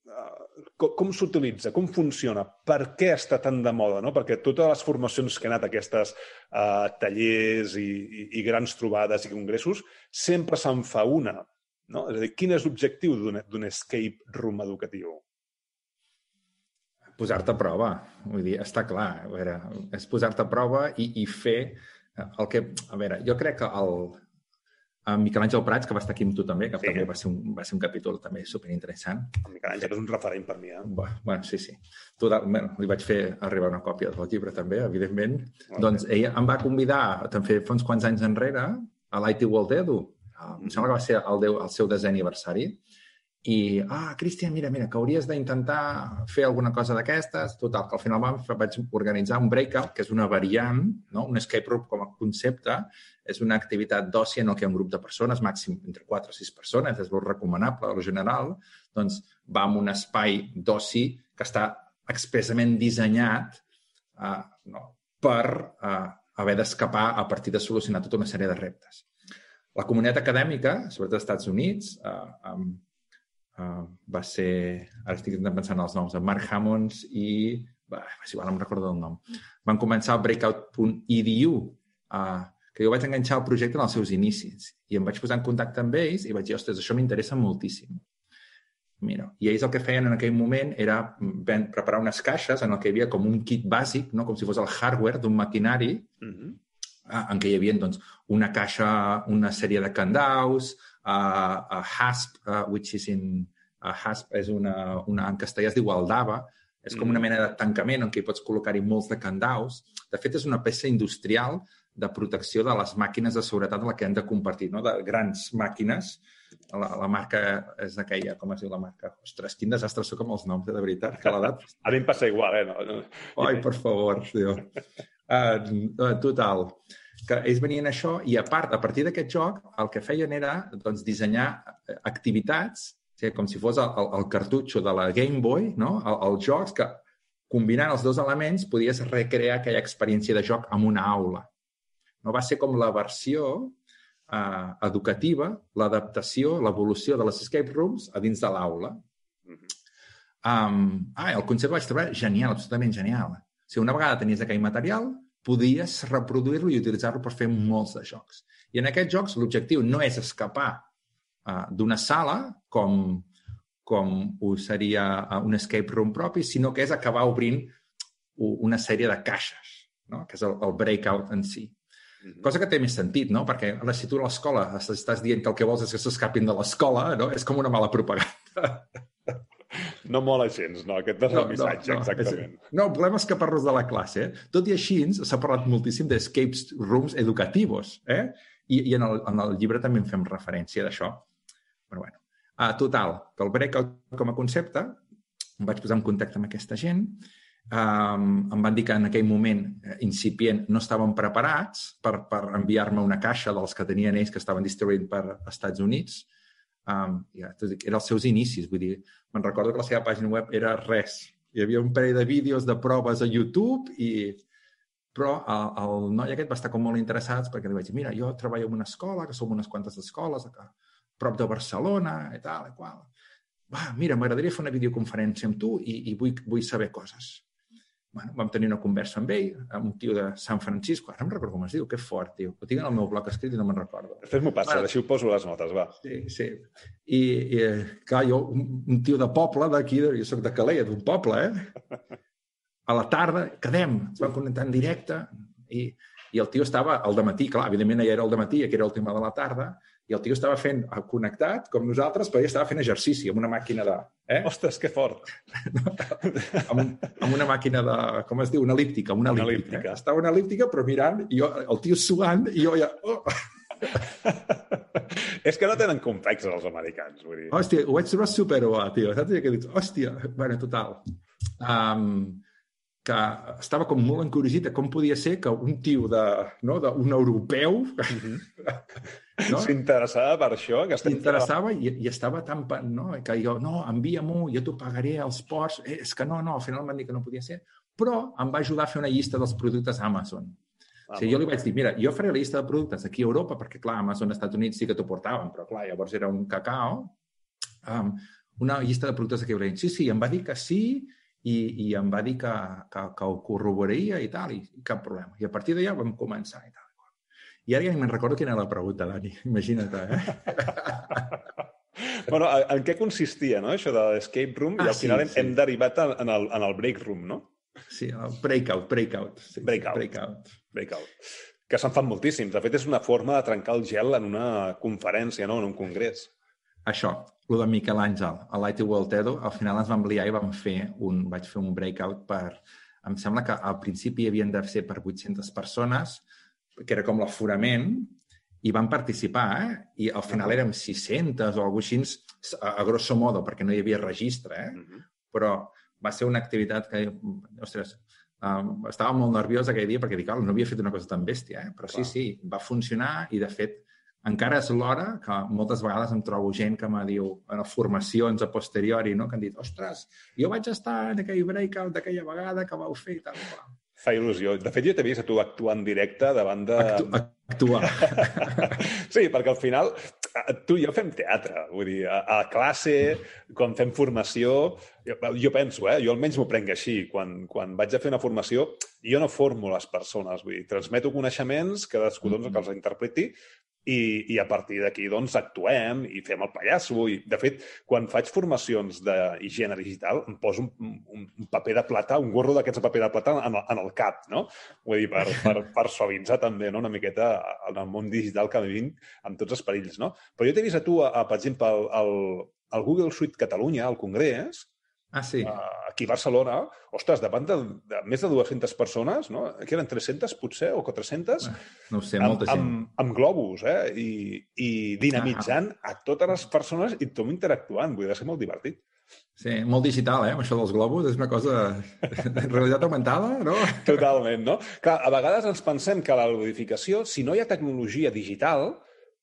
Uh, com com s'utilitza? Com funciona? Per què està tan de moda? No? Perquè totes les formacions que han anat aquestes uh, tallers i, i, i grans trobades i congressos sempre se'n fa una. No? És a dir, quin és l'objectiu d'un escape room educatiu? posar-te a prova. Vull dir, està clar. A veure, és posar-te a prova i, i fer el que... A veure, jo crec que el, amb Miquel Àngel Prats, que va estar aquí amb tu també, que Sí. també va ser, un, va ser un capítol també superinteressant. El Miquel Àngel és un referent per mi, eh? Bueno, sí, sí. Total, bueno, li vaig fer arribar una còpia del llibre també, evidentment. Molt doncs ella em va convidar també fa uns quants anys enrere a l'IT World Edu. Em sembla que va ser el, deu, el seu desè aniversari. I, ah, Cristian, mira, mira, que hauries d'intentar fer alguna cosa d'aquestes. Total, que al final vam, vaig organitzar un breakout, que és una variant, no? un escape room com a concepte. És una activitat d'oci en el que un grup de persones, màxim entre 4 o 6 persones, és molt recomanable, en general. Doncs va a un espai d'oci que està expressament dissenyat uh, no, per uh, haver d'escapar a partir de solucionar tota una sèrie de reptes. La comunitat acadèmica, sobretot als Estats Units, uh, um, uh, va ser... Ara estic intentant pensar en els noms, Mark Hammonds i... Va, és igual, no em recordo el nom. Van començar el breakout.edu, uh, que jo vaig enganxar el projecte en els seus inicis i em vaig posar en contacte amb ells i vaig dir, ostres, això m'interessa moltíssim. Mira, i ells el que feien en aquell moment era ben, preparar unes caixes en el que hi havia com un kit bàsic, no? com si fos el hardware d'un maquinari, Mm -hmm. eh, en què hi havia doncs, una caixa, una sèrie de candaus, uh, a HASP, uh, which is in... Uh, HASP és una, una, en castellà es diu Aldava, és com una Mm. mena de tancament en què hi pots col·locar-hi molts de candaus. De fet, és una peça industrial de protecció de les màquines de seguretat a la que han de compartir, no? de grans màquines. La, la marca és aquella, com es diu la marca? Ostres, quin desastre sóc amb els noms, eh, de veritat, que a l'edat A mi em passa igual, eh? No, no. Ai, per favor, tio. Uh, total. Que ells venien això i, a part, a partir d'aquest joc, el que feien era doncs, dissenyar eh, activitats, o sigui, com si fos el, el, el cartutxo de la Game Boy, no? El, els jocs que, combinant els dos elements, podies recrear aquella experiència de joc en una aula. No va ser com la versió eh, educativa, l'adaptació, l'evolució de les escape rooms a dins de l'aula. Um, ah, el concepte vaig trobar genial, absolutament genial. O sigui, una vegada tenies aquell material, podies reproduir-lo i utilitzar-lo per fer molts de jocs. I en aquests jocs l'objectiu no és escapar uh, d'una sala com, com ho seria uh, un escape room propi, sinó que és acabar obrint una sèrie de caixes, no? que és el, el breakout en si. Mhm. Cosa que té més sentit, no? Perquè ara, si tu a l'escola estàs dient que el que vols és que s'escapin de l'escola, no? És com una mala propaganda. No mola gens, no? Aquest és el missatge, exactament. És, no, volem escapar-nos de la classe. Eh? Tot i així, s'ha parlat moltíssim d'escape rooms educativos, eh? I, i en, el, en el llibre també en fem referència d'això. Però bueno, uh, total, que el breakout com a concepte, em vaig posar en contacte amb aquesta gent, um, em van dir que en aquell moment eh, incipient no estaven preparats per, per enviar-me una caixa dels que tenien ells que estaven distribuint per Estats Units. Um, ja, era els seus inicis, vull dir, me'n recordo que la seva pàgina web era res. Hi havia un parell de vídeos de proves a YouTube i... Però el, el noi aquest va estar com molt interessat perquè li vaig dir, mira, jo treballo en una escola, que som unes quantes escoles a prop de Barcelona i tal i qual. Va, mira, m'agradaria fer una videoconferència amb tu i, i vull, vull saber coses. Bueno, vam tenir una conversa amb ell, amb un tio de San Francisco. Ara no em recordo com es diu, que fort, tio. Ho tinc en el meu blog escrit i no me'n recordo. Fes-m'ho passar, Bueno. així ho poso a les notes, va. Sí, sí. I, i clar, jo, un, un tio de poble d'aquí, jo soc de Calella, d'un poble, eh? A la tarda, quedem, ens vam connectar en directe i, i el tio estava al matí, clar, evidentment ja era el matí, que era el tema de la tarda, i el tio estava fent eh, connectat, com nosaltres, però ell estava fent exercici amb una màquina de... Eh? Ostres, que fort. amb, amb una màquina de... Com es diu? Una elíptica. Una Una elíptica. elíptica. Eh? Estava una elíptica, però mirant, i jo, el tio suant, i jo ja... Oh, És que no tenen complexes els americans, vull dir. hòstia, ho vaig trobar superbo, tio. Saps? Que dius, hòstia, bueno, total. Um, que estava com molt encuriosit de com podia ser que un tio de, no, d'un europeu no? S'interessava per això? Que s'interessava i, i estava tan... No? Que jo, no, envia-m'ho, jo t'ho pagaré als ports. Eh, és que no, no, al final em van dir que no podia ser. Però em va ajudar a fer una llista dels productes Amazon. Ah, o sigui, jo li vaig dir, mira, jo faré la llista de productes aquí a Europa, perquè, clar, Amazon als Estats Units sí que t'ho portaven, però, clar, llavors era un cacao. Um, una llista de productes Europa. Sí, sí, em va dir que sí i, i em va dir que, que, que ho corroboraria i tal, i, i cap problema. I a partir d'allà vam començar i tal. I ara ja ni me'n recordo quina era la pregunta, Dani. Imagina't, eh? Bueno, en què consistia, no?, això de l'escape room, Ah, i al sí, final hem, sí. hem derivat en, el, en el break room, no? Sí, el breakout, breakout. Sí, Breakout. breakout. Breakout. que se'n fan moltíssims. De fet, és una forma de trencar el gel en una conferència, no? en un congrés. Això, el de Miquel Àngel, a l'IT World Edu, al final ens vam liar i vam fer un, vaig fer un breakout per... Em sembla que al principi havien de ser per 800 persones, que era com l'aforament, i van participar, eh? I al final érem 600 o alguna així, a, a grosso modo, perquè no hi havia registre, eh? Uh -huh. Però va ser una activitat que, ostres, um, estava molt nerviós aquell dia perquè dic, no havia fet una cosa tan bèstia, eh? però sí, sí, va funcionar i, de fet, encara és l'hora que moltes vegades em trobo gent que me diu en formacions a posteriori, no? que han dit, ostres, jo vaig estar en aquell breakout d'aquella vegada que vau fer i tal. Fa il·lusió. De fet, jo t'he vist a tu actuar en directe davant de... Actu actuar. sí, perquè al final tu i jo fem teatre. Vull dir, a, a classe, quan fem formació, jo, jo penso, eh? jo almenys m'ho prenc així. Quan, quan vaig a fer una formació, jo no formo les persones. Vull dir, transmeto coneixements, cadascú doncs, mm -hmm. que els interpreti, i, i a partir d'aquí doncs actuem i fem el pallasso. I, de fet, quan faig formacions d'higiene digital em poso un, un, un paper de plata, un gorro d'aquests de paper de plata en el, en el cap, no? Vull dir, per, per, per suavitzar també no? una miqueta en el món digital que vivim amb tots els perills, no? Però jo t'he vist a tu, a, a, per exemple, al, al Google Suite Catalunya, al Congrés, Ah, sí. Uh, aquí a Barcelona, ostres, davant de, de més de 200 persones, no? Aquí eren 300, potser, o 400? No ho sé, molta amb, gent. Amb, amb globus, eh? I, i dinamitzant ah. a totes les persones i tothom interactuant. Vull dir, ser molt divertit. Sí, molt digital, eh? Això dels globus és una cosa... en realitat augmentada, no? Totalment, no? Clar, a vegades ens pensem que la ludificació, si no hi ha tecnologia digital,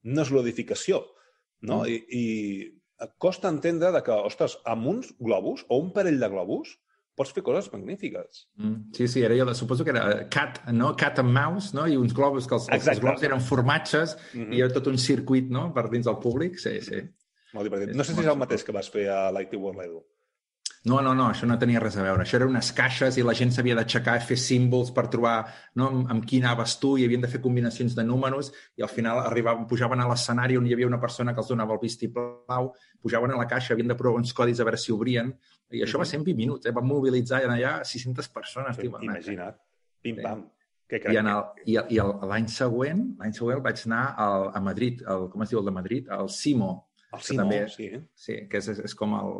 no és ludificació, no? Mm. I, i costa entendre de que, ostres, amb uns globus o un parell de globus pots fer coses magnífiques. Mm, sí, sí, era jo, suposo que era cat, no? cat and mouse, no? I uns globus, que els, els, els globus eren formatges mm -hmm. i era tot un circuit, no?, per dins del públic. Sí, sí. Molt divertit. No sé si és el mateix que vas fer a l'IT World Edu. No, no, no, això no tenia res a veure. Això eren unes caixes i la gent s'havia d'aixecar i fer símbols per trobar no, amb, amb qui anaves tu i havien de fer combinacions de números i al final arribaven, pujaven a l'escenari on hi havia una persona que els donava el vistiplau, pujaven a la caixa, havien de provar uns codis a veure si obrien i això va ser en 20 minuts, eh? van mobilitzar allà 600 persones. Tio, Imagina't, pim-pam. Sí. I, en el, i, i l'any següent, l'any següent vaig anar al, a Madrid, el, com es diu el de Madrid? El Simo. El Simo, també, sí. Sí, que és, és com el,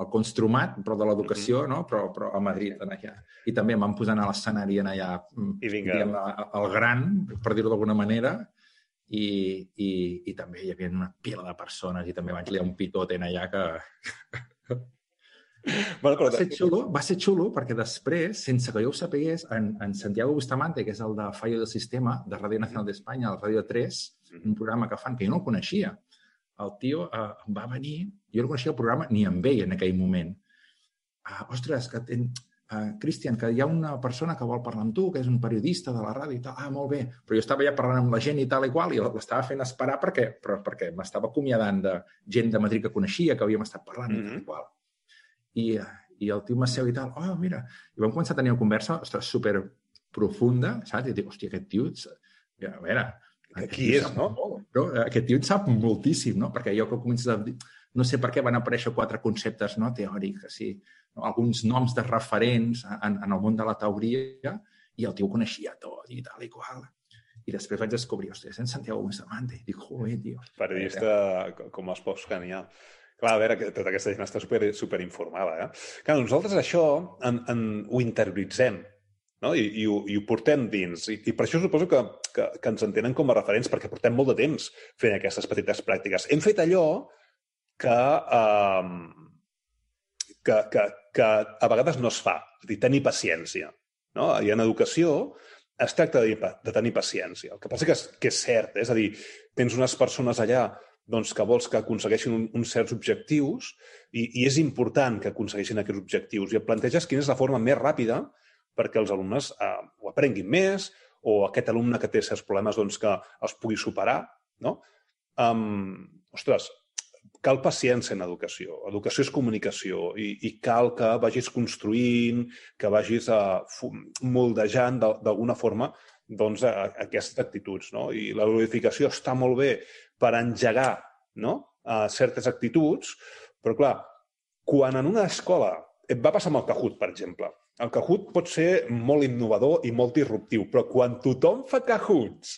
el Construmat, però de l'educació, mm -hmm. no? però, però a Madrid, en allà. I també em van posar a l'escenari en allà, mm, I vinga. diguem, el gran, per dir-ho d'alguna manera, i, i, i també hi havia una pila de persones i també vaig liar un pitot en allà que... Bueno, va, ser xulo, va ser xulo perquè després, sense que jo ho sapigués, en, en Santiago Bustamante, que és el de Fallo del Sistema, de Ràdio Nacional d'Espanya, el Ràdio 3, un programa que fan que jo no el coneixia, el tio uh, va venir, jo no coneixia el programa ni em veia en aquell moment. Uh, ostres, que ten, uh, Cristian, que hi ha una persona que vol parlar amb tu, que és un periodista de la ràdio i tal. Ah, molt bé. Però jo estava ja parlant amb la gent i tal i qual, i l'estava fent esperar perquè, però, perquè m'estava acomiadant de gent de Madrid que coneixia, que havíem estat parlant mm -hmm. i tal i qual. I, i el tio m'asseu i tal, oh, mira, i vam començar a tenir una conversa, ostres, super profunda, saps? I dic, hòstia, aquest tio, a veure, qui és, no? No? Aquest tio en sap moltíssim, no? Perquè jo que comences a dir... No sé per què van aparèixer quatre conceptes no? teòrics, així, no? alguns noms de referents en, en el món de la teoria, i el tio coneixia tot i tal i qual. I després vaig descobrir, hòstia, en Santiago Bustamante. Dic, joder, tio. Periodista com els pocs que n'hi ha. Clar, a veure, que tota aquesta gent està super, super informada. Eh? Clar, nosaltres això en, en, ho interioritzem no? I, i, ho, i ho portem dins. I, I per això suposo que, que, que ens entenen com a referents, perquè portem molt de temps fent aquestes petites pràctiques. Hem fet allò que, eh, que, que, que a vegades no es fa, és dir, tenir paciència. No? I en educació es tracta de, de tenir paciència. El que passa que és, que és cert, eh? és a dir, tens unes persones allà doncs, que vols que aconsegueixin un, uns certs objectius i, i és important que aconsegueixin aquests objectius i et planteges quina és la forma més ràpida perquè els alumnes eh, ho aprenguin més o aquest alumne que té certs problemes doncs, que els pugui superar. No? Um, ostres, cal paciència en educació. Educació és comunicació i, i cal que vagis construint, que vagis uh, moldejant d'alguna forma doncs, a, a aquestes actituds. No? I la glorificació està molt bé per engegar no? a certes actituds, però clar, quan en una escola et va passar amb el Kahoot, per exemple, el Kahoot pot ser molt innovador i molt disruptiu, però quan tothom fa Kahoots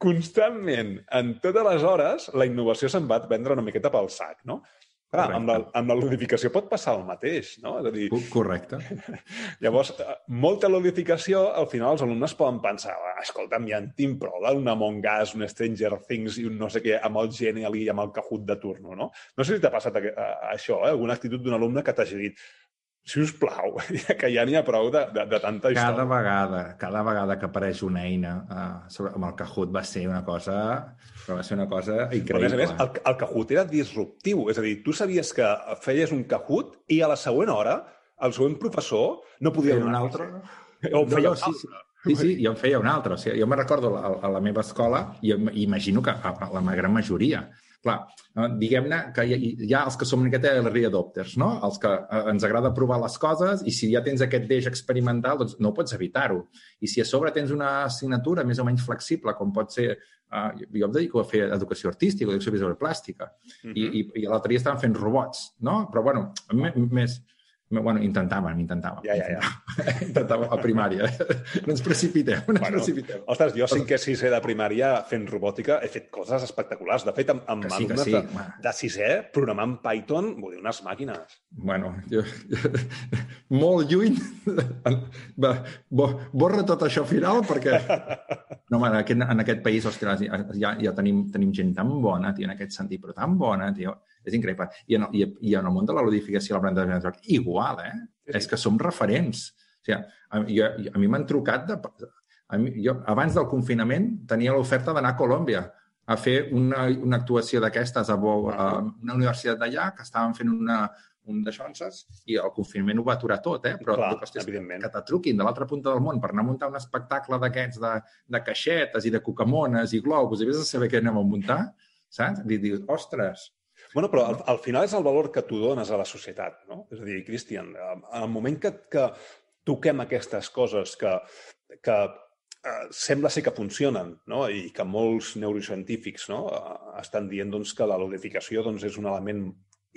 constantment, en totes les hores, la innovació se'n va vendre una miqueta pel sac, no? Clar, amb la, amb la ludificació pot passar el mateix, no? És a dir, Correcte. llavors, eh, molta ludificació, al final els alumnes poden pensar, "Ah, escolta'm, ja en tinc prou d'un Among Us, un Stranger Things i un no sé què amb el Genial i amb el Kahoot de turno, no? No sé si t'ha passat a, a, això, eh? alguna actitud d'un alumne que t'hagi dit si us plau, que ja n'hi ha prou de, de, de tanta història. Cada vegada, cada vegada que apareix una eina uh, sobre, amb el Kahoot va ser una cosa, va ser una cosa Però, a increïble. més a més, el, el Kahoot era disruptiu. És a dir, tu sabies que feies un Kahoot i a la següent hora el següent professor no podia Feia un donar altre? O feia no, un sí, altre. sí, sí, jo en feia un altre. O sigui, jo me'n recordo a, a la meva escola i im- imagino que a, a la gran majoria. Clar, eh, diguem-ne que hi, ha- hi ha els que som una miqueta early adopters, no? Els que eh, ens agrada provar les coses i si ja tens aquest deix experimental, doncs no pots evitar-ho. I si a sobre tens una assignatura més o menys flexible, com pot ser... Uh, jo em dedico a fer educació artística, educació visual plàstica, Mhm. i, i, i l'altre dia estàvem fent robots, no? Però, bueno, més... Bueno, intentàvem, intentàvem. Ja, ja, ja. Intentàvem a primària. No ens precipitem, no ens Bueno, precipitem. Ostres, jo cinquè, sisè de primària fent robòtica he fet coses espectaculars. De fet, amb, amb Que sí, alumnes sí. de, de sisè, programant Python, vull dir, unes màquines. Bueno, jo, molt lluny. Va, bo, borra tot això final perquè... No, home, en aquest, en aquest país, ostres, ja, ja tenim, tenim gent tan bona, tio, en aquest sentit, però tan bona, tio. És increïble. I en, el- i, i en el món de la ludificació, l'aprenentatge de joc, igual, eh? Sí. És que som referents. O sigui, a, jo, a mi m'han trucat de... A mi, jo, abans del confinament tenia l'oferta d'anar a Colòmbia a fer una, una actuació d'aquestes a, Bo, a una universitat d'allà que estaven fent una, un de xonses i el confinament ho va aturar tot, eh? Però Clar, hòstia, evidentment. que te truquin de l'altra punta del món per anar a muntar un espectacle d'aquests de, de caixetes i de cucamones i globus i vés a saber què anem a muntar, saps? I dius, ostres, Bueno, però al, al final és el valor que tu dones a la societat, no? És a dir, Cristian, en el moment que, que toquem aquestes coses que, que eh, sembla ser que funcionen, no? i que molts neurocientífics no? eh, estan dient doncs, que la ludificació doncs, és un element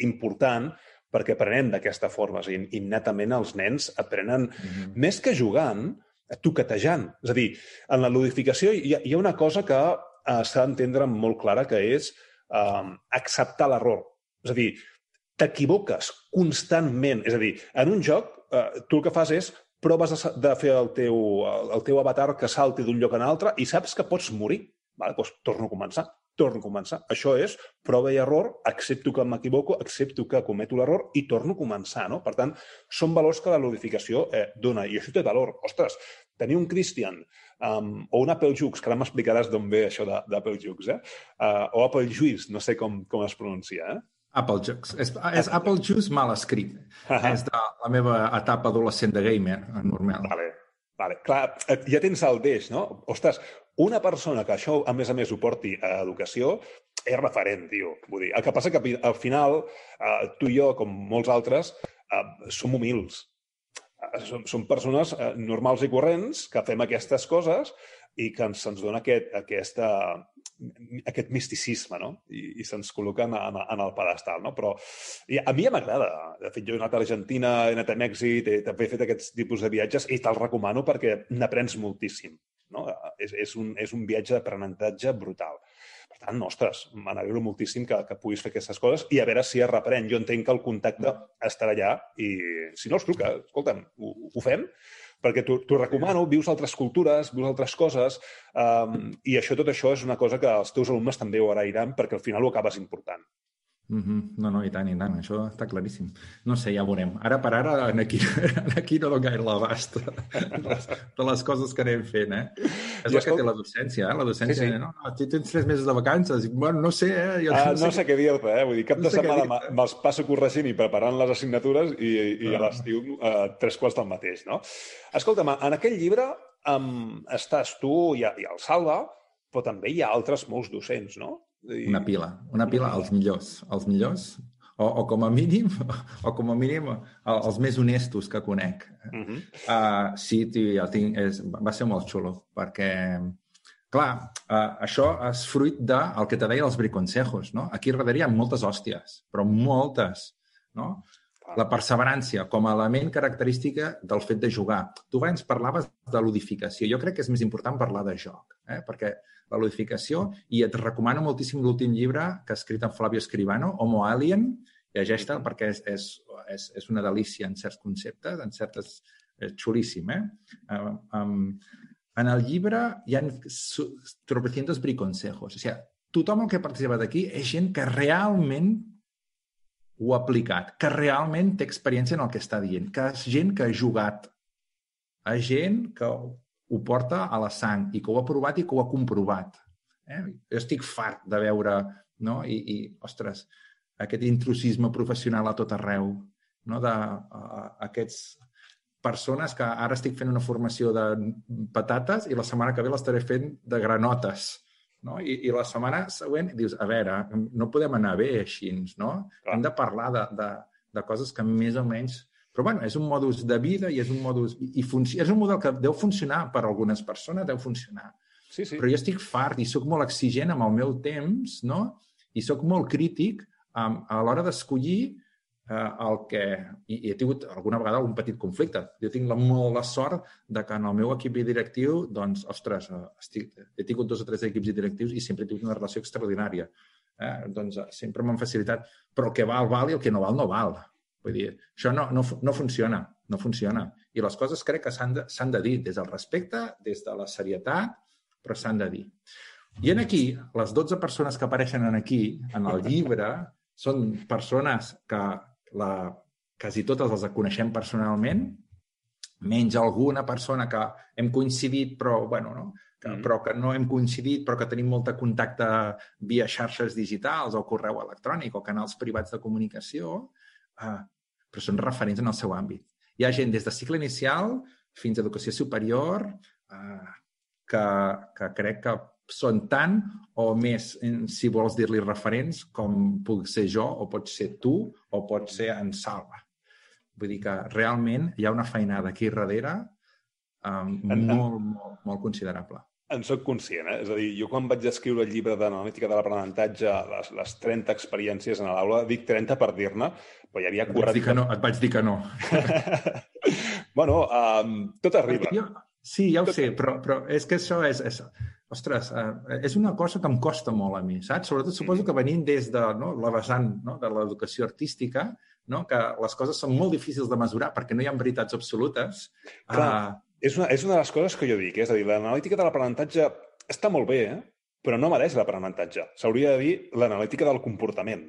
important perquè aprenem d'aquesta forma. És a dir, innatament els nens aprenen, mm -hmm. més que jugant, toquetejant. És a dir, en la ludificació hi ha, hi ha una cosa que eh, s'ha d'entendre molt clara, que és eh, acceptar l'error. És a dir, t'equivoques constantment. És a dir, en un joc, eh, tu el que fas és proves de, de fer el teu, el teu avatar que salti d'un lloc a un altre i saps que pots morir. Vale? Doncs torno a començar, torno a començar. Això és prova i error, accepto que m'equivoco, accepto que cometo l'error i torno a començar. No? Per tant, són valors que la ludificació eh, dona. I això té valor. Ostres, tenir un Christian um, o un Apple Jux, que ara m'explicaràs d'on ve això d'Apple Jux, eh? Uh, o Apple Juice, no sé com, com es pronuncia, eh? Apple Juice. És, és Apple Juice mal escrit. Ahà. és de la meva etapa adolescent de gamer, normal. Vale, vale. Clar, ja tens el deix, no? Ostres, una persona que això, a més a més, ho porti a educació, és referent, tio. Vull dir, el que passa que al final, eh, tu i jo, com molts altres, eh, som humils. Eh, som, som persones eh, normals i corrents que fem aquestes coses i que ens, se'ns dona aquest, aquesta, aquest misticisme, no? I, i se'ns col·loca en, en, en el pedestal, no? Però i a mi ja m'agrada. De fet, jo he anat a Argentina, he anat a Mèxic, he, també he fet aquests tipus de viatges i te'l recomano perquè n'aprens moltíssim. No? És, és, un, és un viatge d'aprenentatge brutal. Per tant, ostres, m'alegro moltíssim que, que puguis fer aquestes coses i a veure si es reprèn. Jo entenc que el contacte estarà allà i si no, escolta, escolta'm, ho, ho fem? perquè t'ho recomano, vius altres cultures, vius altres coses, um, i això tot això és una cosa que els teus alumnes també ho agrairan perquè al final ho acabes important. Mm -hmm. No, no, i tant, i tant, això està claríssim. No sé, ja veurem. Ara per ara, en aquí, en aquí no dono gaire l'abast de, les- de les coses que anem fent, eh? És I el que escolta- té la docència, eh? La docència, Sí, sí. no, no, tens tres mesos de vacances. I, Bueno, no sé, eh? Jo Ah, no sé què dir-te, eh? Vull dir, cap No de sé setmana me'ls passo corregint i preparant les assignatures i, i a Ah. l'estiu eh, tres quarts del mateix, no? Escolta'm, en aquell llibre um, estàs tu i, i el Salva, però també hi ha altres molts docents, no? I... Una pila, una pila, els millors, els millors, o, o com a mínim, o com a mínim el- els més honestos que conec. Uh -huh. Uh, sí, tio, ja tinc, és, va ser molt xulo, perquè, clar, uh, això és fruit del de, que te deia els briconsejos, no? Aquí darrere hi ha moltes hòsties, però moltes, no? La perseverància com a element característica del fet de jugar. Tu abans parlaves de ludificació. Jo crec que és més important parlar de joc, eh? perquè la ludificació, i et recomano moltíssim l'últim llibre que ha escrit en Flavio Escribano, Homo Alien, llegeix-te perquè és, és, és, és una delícia en certs conceptes, en certes... És xulíssim, eh? Um, um, en el llibre hi ha tropecientos briconsejos. O sigui, tothom el que participa d'aquí és gent que realment ho ha aplicat, que realment té experiència en el que està dient, que és gent que ha jugat, a gent que ho porta a la sang i que ho ha provat i que ho ha comprovat. Eh? Jo estic fart de veure, no? I, i ostres, aquest intrusisme professional a tot arreu, no? de uh, aquests persones que ara estic fent una formació de patates i la setmana que ve l'estaré fent de granotes no? I, I la setmana següent dius, a veure, no podem anar bé així, no? Clar. Hem de parlar de, de, de coses que més o menys... Però, bueno, és un modus de vida i és un modus... I és un model que deu funcionar per a algunes persones, deu funcionar. Sí, sí. Però jo estic fart i sóc molt exigent amb el meu temps, no? I sóc molt crític um, a l'hora d'escollir eh, el que... I, I he tingut alguna vegada un petit conflicte. Jo tinc la, molt la sort de que en el meu equip directiu, doncs, ostres, eh, estic, he tingut dos o tres equips directius i sempre he tingut una relació extraordinària. Eh? Doncs eh, sempre m'han facilitat. Però el que val, val, i el que no val, no val. Vull dir, això no, no, no funciona, no funciona. I les coses crec que s'han de, de dir des del respecte, des de la serietat, però s'han de dir. I en aquí, les 12 persones que apareixen en aquí, en el llibre, són persones que la, quasi totes les coneixem personalment, menys alguna persona que hem coincidit però, bueno, no? que, mm. però que no hem coincidit però que tenim molt de contacte via xarxes digitals o correu electrònic o canals privats de comunicació, eh, però són referents en el seu àmbit. Hi ha gent des de cicle inicial fins a educació superior eh, que, que crec que són tant o més, si vols dir-li referents, com puc ser jo, o pot ser tu, o pot ser en Salva. Vull dir que realment hi ha una feinada aquí darrere um, molt, molt, molt considerable. En sóc conscient, eh? És a dir, jo quan vaig escriure el llibre d'analítica de l'aprenentatge, les, les 30 experiències en l'aula, dic 30 per dir-ne, però hi havia 40... Et vaig dir que no. Et vaig dir que no. bueno, um, tot arriba. Jo, sí, ja ho tot... sé, però, però és que això és... és ostres, eh, és una cosa que em costa molt a mi, saps? Sobretot suposo que venint des de no, la vessant no, de l'educació artística, no, que les coses són molt difícils de mesurar perquè no hi ha veritats absolutes. Clar, uh... és, una, és una de les coses que jo dic, eh? és a dir, l'analítica de l'aprenentatge està molt bé, eh? però no mereix l'aprenentatge. S'hauria de dir l'analítica del comportament.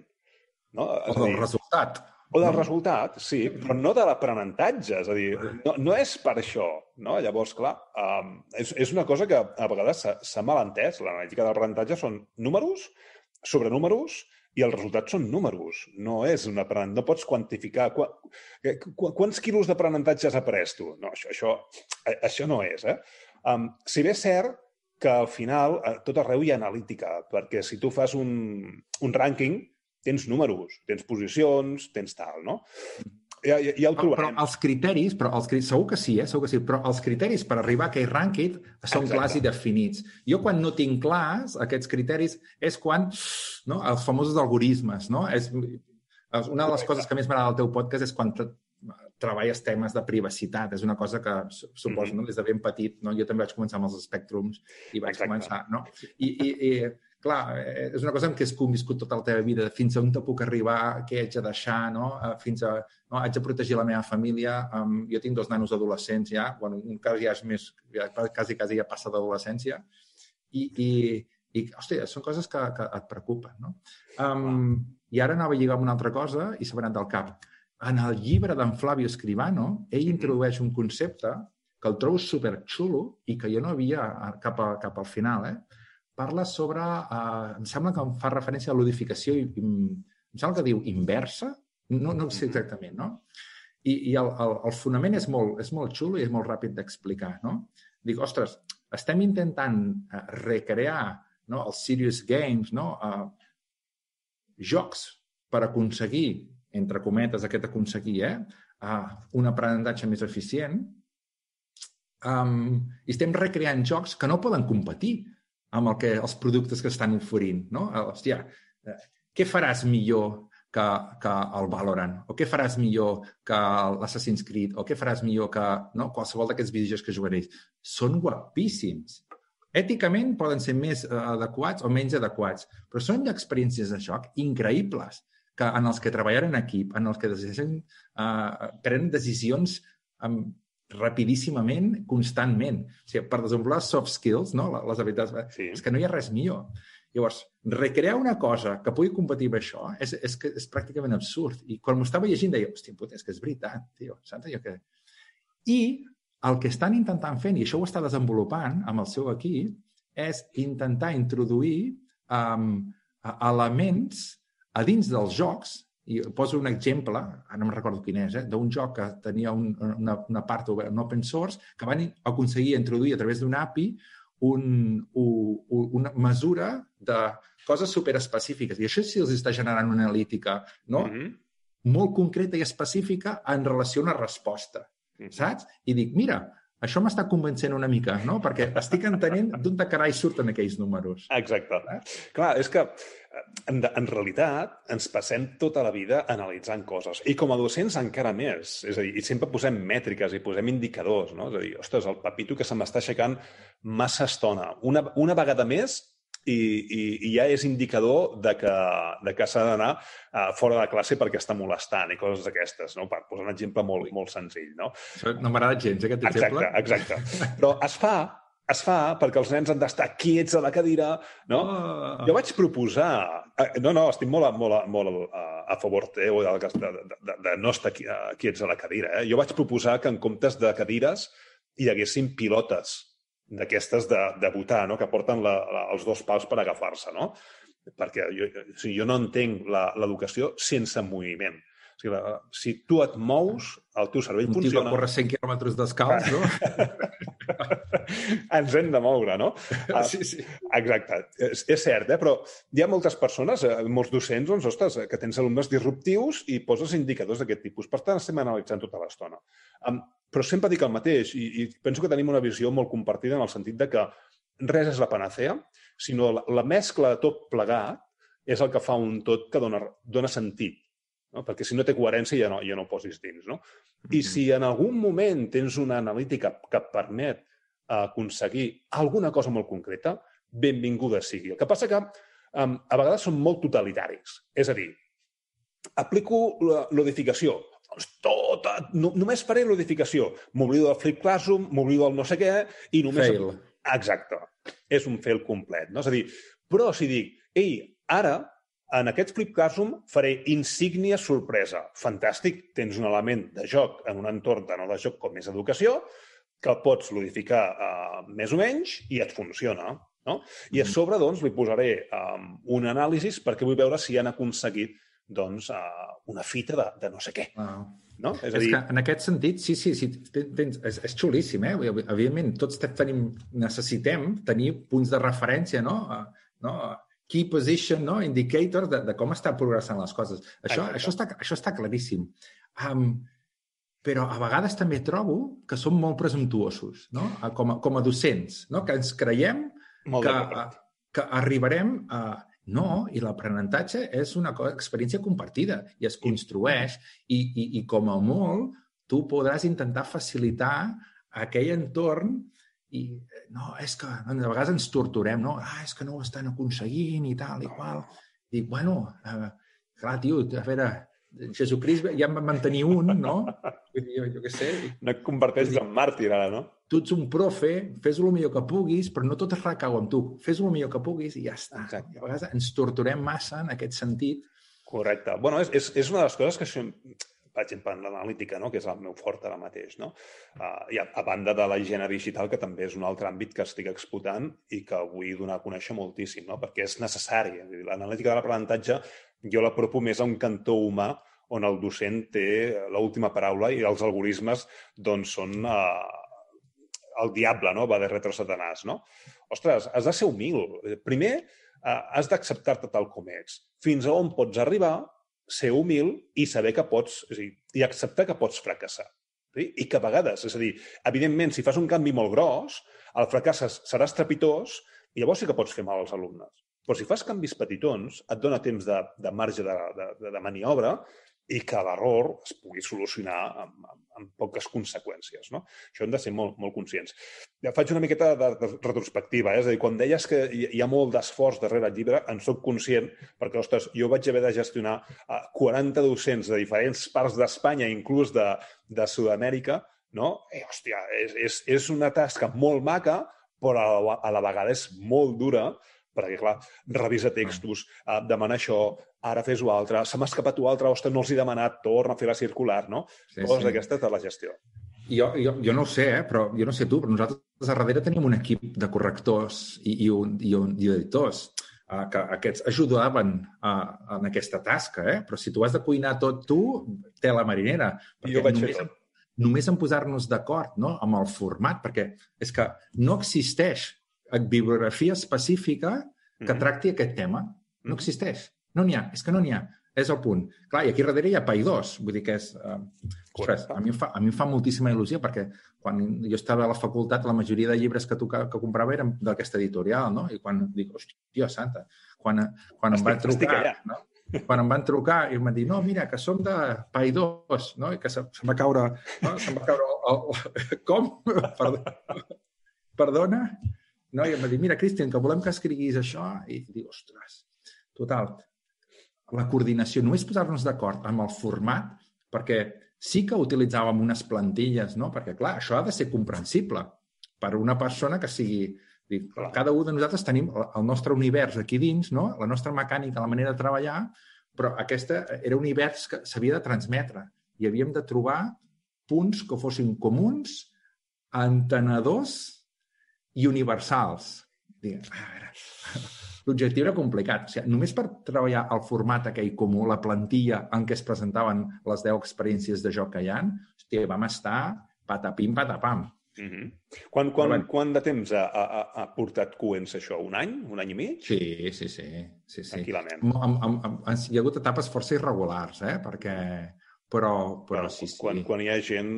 No? És o del dir, resultat. O del resultat, sí, però no de l'aprenentatge. És a dir, no, no és per això. No? Llavors, clar, um, és, és una cosa que a vegades s'ha mal entès. L'analítica de l'aprenentatge són números sobre números i els resultats són números. No és un aprenent... No pots quantificar... Qu qu quants quilos d'aprenentatge has après tu? No, això, això, això no és. Eh? Um, si bé és cert que al final a tot arreu hi ha analítica, perquè si tu fas un, un rànquing, tens números, tens posicions, tens tal, no? Ja, ja, ja ho trobarem. Però els criteris, però els, segur que sí, eh? segur que sí, però els criteris per arribar a aquell rànquing són Exacte. clars i definits. Jo quan no tinc clars aquests criteris és quan, no, els famosos algoritmes, no? És, una de les coses que més m'agrada del teu podcast és quan treballes temes de privacitat. És una cosa que suposo, mm -hmm. no? des de ben petit, no? jo també vaig començar amb els espectrums i vaig Exacte. començar, no? I, i, i clar, eh, és una cosa en què has conviscut tota la teva vida, fins a on te puc arribar, què haig de deixar, no? Eh, fins a... No, haig de protegir la meva família. Um, jo tinc dos nanos adolescents ja, bueno, un cas ja és més, ja, quasi, quasi ja passa d'adolescència, i, i, i, hòstia, són coses que, que et preocupen, no? Um, I ara anava a lligar amb una altra cosa i anat del cap. En el llibre d'en Flavio Escribano, ell introdueix un concepte que el trobo superxulo i que jo no havia cap, a, cap al final, eh? Parla sobre... Eh, em sembla que em fa referència a l'odificació, em sembla que diu inversa, no, no sé exactament, no? I, i el, el, el fonament és molt, és molt xulo i és molt ràpid d'explicar, no? Dic, ostres, estem intentant uh, recrear no, els serious games, no? Uh, jocs per aconseguir, entre cometes, aquest aconseguir, eh? Uh, un aprenentatge més eficient, um, i estem recreant jocs que no poden competir amb el que, els productes que estan oferint. No? Hòstia, eh, què faràs millor que, que el Valorant? O què faràs millor que l'Assassin's Creed? O què faràs millor que no, qualsevol d'aquests videojocs que jugaréis? Són guapíssims. Èticament poden ser més uh, adequats o menys adequats, però són experiències de joc increïbles que, en els que treballen en equip, en els que decideixen, uh, prenen decisions um, rapidíssimament, constantment. O sigui, per desenvolupar soft skills, no? les habilitats, sí. és que no hi ha res millor. Llavors, recrear una cosa que pugui competir amb això és, és, que és pràcticament absurd. I quan m'ho estava llegint deia, hòstia, puta, és que és veritat, tio, saps allò que... I el que estan intentant fent, i això ho està desenvolupant amb el seu equip, és intentar introduir um, elements a dins dels jocs, i poso un exemple, ara no me'n recordo quin és, eh, d'un joc que tenia un, una, una part oberta, un open source, que van aconseguir introduir a través d'un API un, un, una mesura de coses superespecífiques. I això sí els està generant una analítica no? Mm -hmm. molt concreta i específica en relació a una resposta. Mm -hmm. Saps? I dic, mira, això m'està convencent una mica, no? Perquè estic entenent d'on de carai surten aquells números. Exacte. Eh? Clar, és que en, en realitat ens passem tota la vida analitzant coses. I com a docents encara més. És a dir, i sempre posem mètriques i posem indicadors, no? És a dir, ostres, el papito que se m'està aixecant massa estona. Una, una vegada més i, i, i ja és indicador de que, de que s'ha d'anar uh, fora de classe perquè està molestant i coses d'aquestes, no? per posar un exemple molt, molt senzill. No, no m'agrada gens, aquest exemple. Exacte, exacte. Però es fa es fa perquè els nens han d'estar quiets a la cadira, no? Oh. Jo vaig proposar... Eh, no, no, estic molt, molt, molt a, a favor teu de, de, de, de no estar quiets a la cadira. Eh? Jo vaig proposar que en comptes de cadires hi haguessin pilotes d'aquestes de, de votar, no? que porten la, la, els dos pals per agafar-se, no? Perquè jo, o sigui, jo no entenc l'educació sense moviment. O sigui, la, si tu et mous, el teu cervell Un funciona... Un tio que corre 100 quilòmetres descalç, no? Ens hem de moure, no? Ah, sí, sí. Exacte. És, és cert, eh? però hi ha moltes persones, eh, molts docents, doncs, ostres, que tens alumnes disruptius i poses indicadors d'aquest tipus. Per tant, estem analitzant tota l'estona. Um, però sempre dic el mateix i, i penso que tenim una visió molt compartida en el sentit de que res és la panacea, sinó la, la mescla de tot plegat és el que fa un tot que dona, dona sentit. No? Perquè si no té coherència ja no, ja no ho posis dins. No? I si en algun moment tens una analítica que et permet aconseguir alguna cosa molt concreta, benvinguda sigui. El que passa que um, a vegades són molt totalitaris. És a dir, aplico l'odificació. Doncs tot, no, només faré l'odificació. M'oblido del flip classroom, m'oblido del no sé què i només... Fail. Exacte. És un fail complet. No? És a dir, però si dic, ei, ara en aquest flip classroom faré insígnia sorpresa. Fantàstic, tens un element de joc en un entorn de no de joc com és educació, que pots modificar uh, més o menys i et funciona. No? I a mm-hmm. sobre, doncs, li posaré um, un anàlisi perquè vull veure si han aconseguit doncs, uh, una fita de, de no sé què. Ah. No? És, és dir... que en aquest sentit, sí, sí, sí tens, és, és xulíssim, eh? Evidentment, tots tenim, necessitem tenir punts de referència, no? Uh, no? Key position, no? Indicator de, de com està progressant les coses. Això, això, està, això està claríssim. Um, però a vegades també trobo que som molt presumptuosos, no? Com a, com a docents, no? Que ens creiem molt que, que arribarem a... No, i l'aprenentatge és una cosa, experiència compartida i es construeix i, i, i com a molt tu podràs intentar facilitar aquell entorn i no, és que a vegades ens torturem, no? Ah, és que no ho estan aconseguint i tal i qual. I, bueno, eh, clar, tio, a veure, Jesucrist ja en va mantenir un, no? Jo, jo què sé. No et converteixes en màrtir, ara, no? Tu ets un profe, fes el millor que puguis, però no tot es recau amb tu. Fes el millor que puguis i ja està. Exacte. I a vegades ens torturem massa en aquest sentit. Correcte. Bueno, és, és, és una de les coses que, per exemple, en l'analítica, no? que és el meu fort ara mateix, no? Uh, i a, a banda de la higiene digital, que també és un altre àmbit que estic explotant i que vull donar a conèixer moltíssim, no? perquè és necessari. L'analítica de l'aprenentatge jo l'apropo més a un cantó humà on el docent té l'última paraula i els algoritmes doncs, són uh, el diable, no? va de retro satanàs. No? Ostres, has de ser humil. Primer, uh, has d'acceptar-te tal com ets. Fins a on pots arribar, ser humil i saber que pots, és a dir, i acceptar que pots fracassar. Sí? I que a vegades, és a dir, evidentment, si fas un canvi molt gros, el fracàs serà estrepitós i llavors sí que pots fer mal als alumnes. Però si fas canvis petitons, et dona temps de, de marge de, de, de maniobra i que l'error es pugui solucionar amb, amb, amb poques conseqüències. No? Això hem de ser molt, molt conscients. Ja faig una miqueta de, de retrospectiva. Eh? És a dir, quan deies que hi ha molt d'esforç darrere el llibre, en sóc conscient, perquè, ostres, jo vaig haver de gestionar 40 eh, docents de diferents parts d'Espanya, inclús de, de Sud-amèrica, no? I, hòstia, és, és, és una tasca molt maca, però a la, a la vegada és molt dura, perquè, clar, revisa textos, uh, demana això, ara fes-ho altre, se m'ha escapat ho altre, ostres, no els he demanat, torna a fer la circular, no? Sí, Coses sí. d'aquestes de la gestió. Jo, jo, jo no ho sé, eh, però jo no sé tu, però nosaltres a darrere tenim un equip de correctors i, i, un, i, un, i editors uh, que aquests ajudaven uh, en aquesta tasca, eh? però si tu has de cuinar tot tu, té la marinera. Jo vaig només, fer tot. Només en posar-nos d'acord no? amb el format, perquè és que no existeix bibliografia específica que mm -hmm. tracti aquest tema. No existeix. No n'hi ha. És que no n'hi ha. És el punt. Clar, i aquí darrere hi ha PAI2. Vull dir que és... Uh, ostres, a mi, fa, a mi em fa moltíssima il·lusió perquè quan jo estava a la facultat la majoria de llibres que, toca, que comprava eren d'aquesta editorial, no? I quan dic, hòstia santa, quan, quan estic, em va trucar... No? quan em van trucar i em van dir, no, mira, que som de PAI2, no? I que se, se va caure... No? Se'm va caure el, el, com? Perdona? Perdona? No? I em va dir, mira, Cristian, que volem que escriguis això. I dic, ostres, total, la coordinació, només posar-nos d'acord amb el format, perquè sí que utilitzàvem unes plantilles, no? perquè, clar, això ha de ser comprensible per una persona que sigui... Dic, cada un de nosaltres tenim el nostre univers aquí dins, no? la nostra mecànica, la manera de treballar, però aquesta era un univers que s'havia de transmetre i havíem de trobar punts que fossin comuns, entenedors i universals. L'objectiu era complicat. O sigui, només per treballar el format aquell comú, la plantilla en què es presentaven les 10 experiències de joc que hi ha, hòstia, vam estar patapim, patapam. Mm -hmm. Quan, quan, bueno, quant de temps ha, ha, ha portat Cuens això? Un any? Un any i mig? Sí, sí, sí. sí, sí. Tranquil·lament. Amb, amb, amb, hi ha hagut etapes força irregulars, eh? perquè però, però bueno, sí, sí. Quan, quan hi ha gent,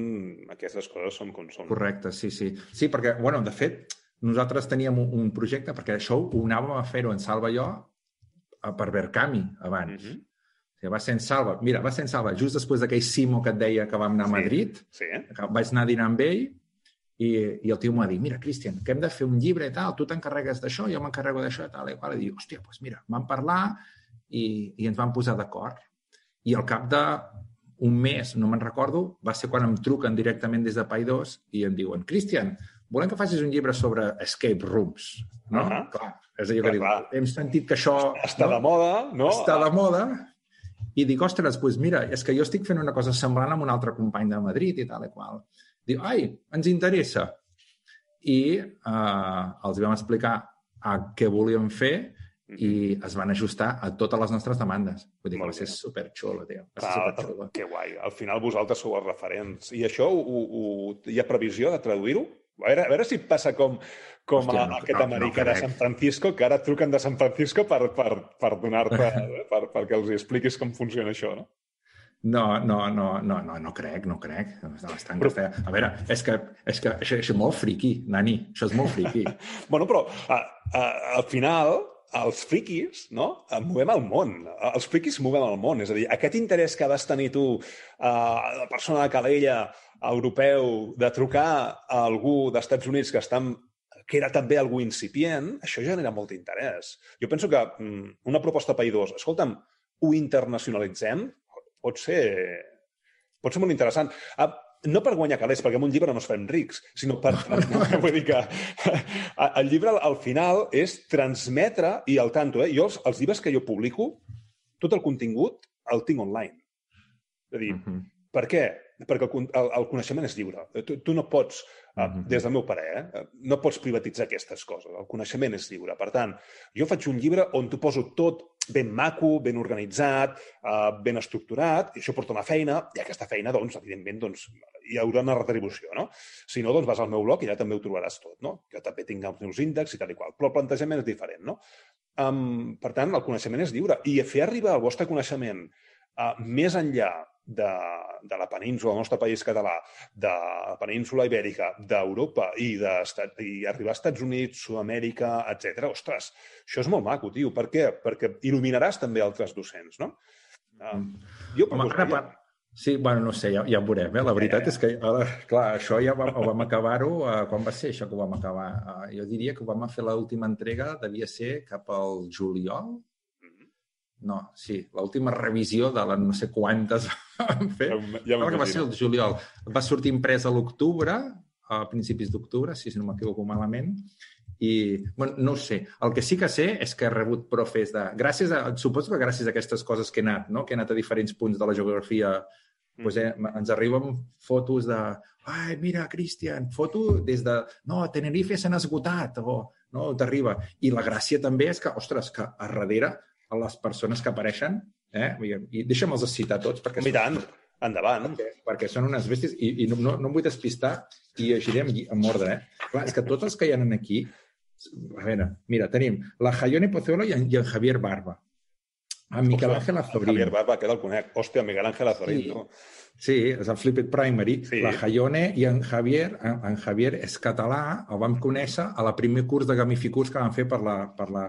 aquestes coses són com són. Correcte, sí, sí. Sí, perquè, bueno, de fet, nosaltres teníem un, un projecte, perquè això ho anàvem a fer-ho en Salva i jo per Verkami abans. Mm -hmm. o sigui, va ser en Salva. Mira, va ser en Salva just després d'aquell Simo que et deia que vam anar a Madrid. Sí. Que vaig anar a dinar amb ell i, i el tio m'ha dit, mira, Cristian, que hem de fer un llibre i tal, tu t'encarregues d'això, jo m'encarrego d'això i tal. I, qual, i dic, hòstia, doncs mira, vam parlar i, i ens vam posar d'acord. I al cap de un mes, no me'n recordo, va ser quan em truquen directament des de Pai 2 i em diuen, Cristian, volem que facis un llibre sobre escape rooms, no? Uh -huh. Clar, és allò que diu, hem sentit que això... Està no? de moda, no? Està de moda. I dic, ostres, doncs mira, és que jo estic fent una cosa semblant amb un altre company de Madrid i tal i qual. Diu, ai, ens interessa. I eh, els vam explicar a què volíem fer i es van ajustar a totes les nostres demandes. Vull dir que va ser superxulo, tio. Va ser superxulo. Que guai. Al final vosaltres sou els referents. I això ho, ho, hi ha previsió de traduir-ho? A veure, a veure si passa com, com Hòstia, no, aquest no, americà no de San Francisco, que ara et truquen de San Francisco per, per, per donar-te, per, perquè els expliquis com funciona això, no? No, no, no, no, no, no crec, no crec. Bastant però... A veure, és que, és que això, això és molt friqui, nani, això és molt friqui. bueno, però a, a, al final els friquis, no? Movem el món. Els friquis movem el món. És a dir, aquest interès que vas tenir tu, uh, la persona de Calella, europeu de trucar a algú dels Estats Units que està que era també algú incipient, això genera molt interès. Jo penso que mm, una proposta 2, escolta'm, ho internacionalitzem, pot ser, pot ser molt interessant. Ah, no per guanyar calés, perquè amb un llibre no es fem rics, sinó per... vull dir que el llibre, al final, és transmetre, i al tanto, eh? jo els, els llibres que jo publico, tot el contingut el tinc online. És a dir, uh -huh. per què? Perquè el, el, el coneixement és lliure. Tu, tu no pots, uh, mm -hmm. des del meu parer, eh, no pots privatitzar aquestes coses. El coneixement és lliure. Per tant, jo faig un llibre on t'ho poso tot ben maco, ben organitzat, uh, ben estructurat, i això porta una feina, i aquesta feina, doncs, evidentment, doncs, hi haurà una retribució, no? Si no, doncs vas al meu blog i ja també ho trobaràs tot, no? Jo també tinc els meus índexs i tal i qual, però el plantejament és diferent, no? Um, per tant, el coneixement és lliure. I fer arribar el vostre coneixement uh, més enllà de, de la península, del nostre país català, de la península ibèrica, d'Europa i, de, i arribar als Estats Units, Sud-amèrica, etc. Ostres, això és molt maco, tio. Per què? Perquè il·luminaràs també altres docents, no? Uh, jo Home, ara, Sí, bueno, no sé, ja, ja ho veurem. Eh? La veritat és que, ara, clar, això ja vam, ho vam acabar-ho... Uh, quan va ser això que ho vam acabar? Uh, jo diria que ho vam fer l'última entrega, devia ser cap al juliol? No, sí, l'última revisió de les no sé quantes vam fer. Ja, ja que va ser el juliol. Va sortir impresa a l'octubre, a principis d'octubre, si no m'equivoco malament, i, bueno, no sé. El que sí que sé és que he rebut profes de... Gràcies a, suposo que gràcies a aquestes coses que he anat, no? que he anat a diferents punts de la geografia, mm. pues, eh, ens arriben fotos de... Ai, mira, Cristian, foto des de... No, Tenerife s'han esgotat, o... No, t'arriba. I la gràcia també és que, ostres, que a darrere, a les persones que apareixen, eh? I deixa'm-els citar tots, perquè... I tant, endavant. Perquè, perquè són unes bèsties, i, i no, no, no em vull despistar, i llegiré amb ordre, eh? Clar, és que tots els que hi ha aquí a veure, mira, tenim la Jaione Pozuelo i en, i en Javier Barba. En Miquel Ángel Azorín. Javier Barba, que el conec. Hòstia, Miquel Ángel Azorín, sí. no? Sí, és el Flipped Primary. Sí. La Jaione i en Javier, en, en Javier és català, el vam conèixer a la primer curs de gamificurs que vam fer per la, per la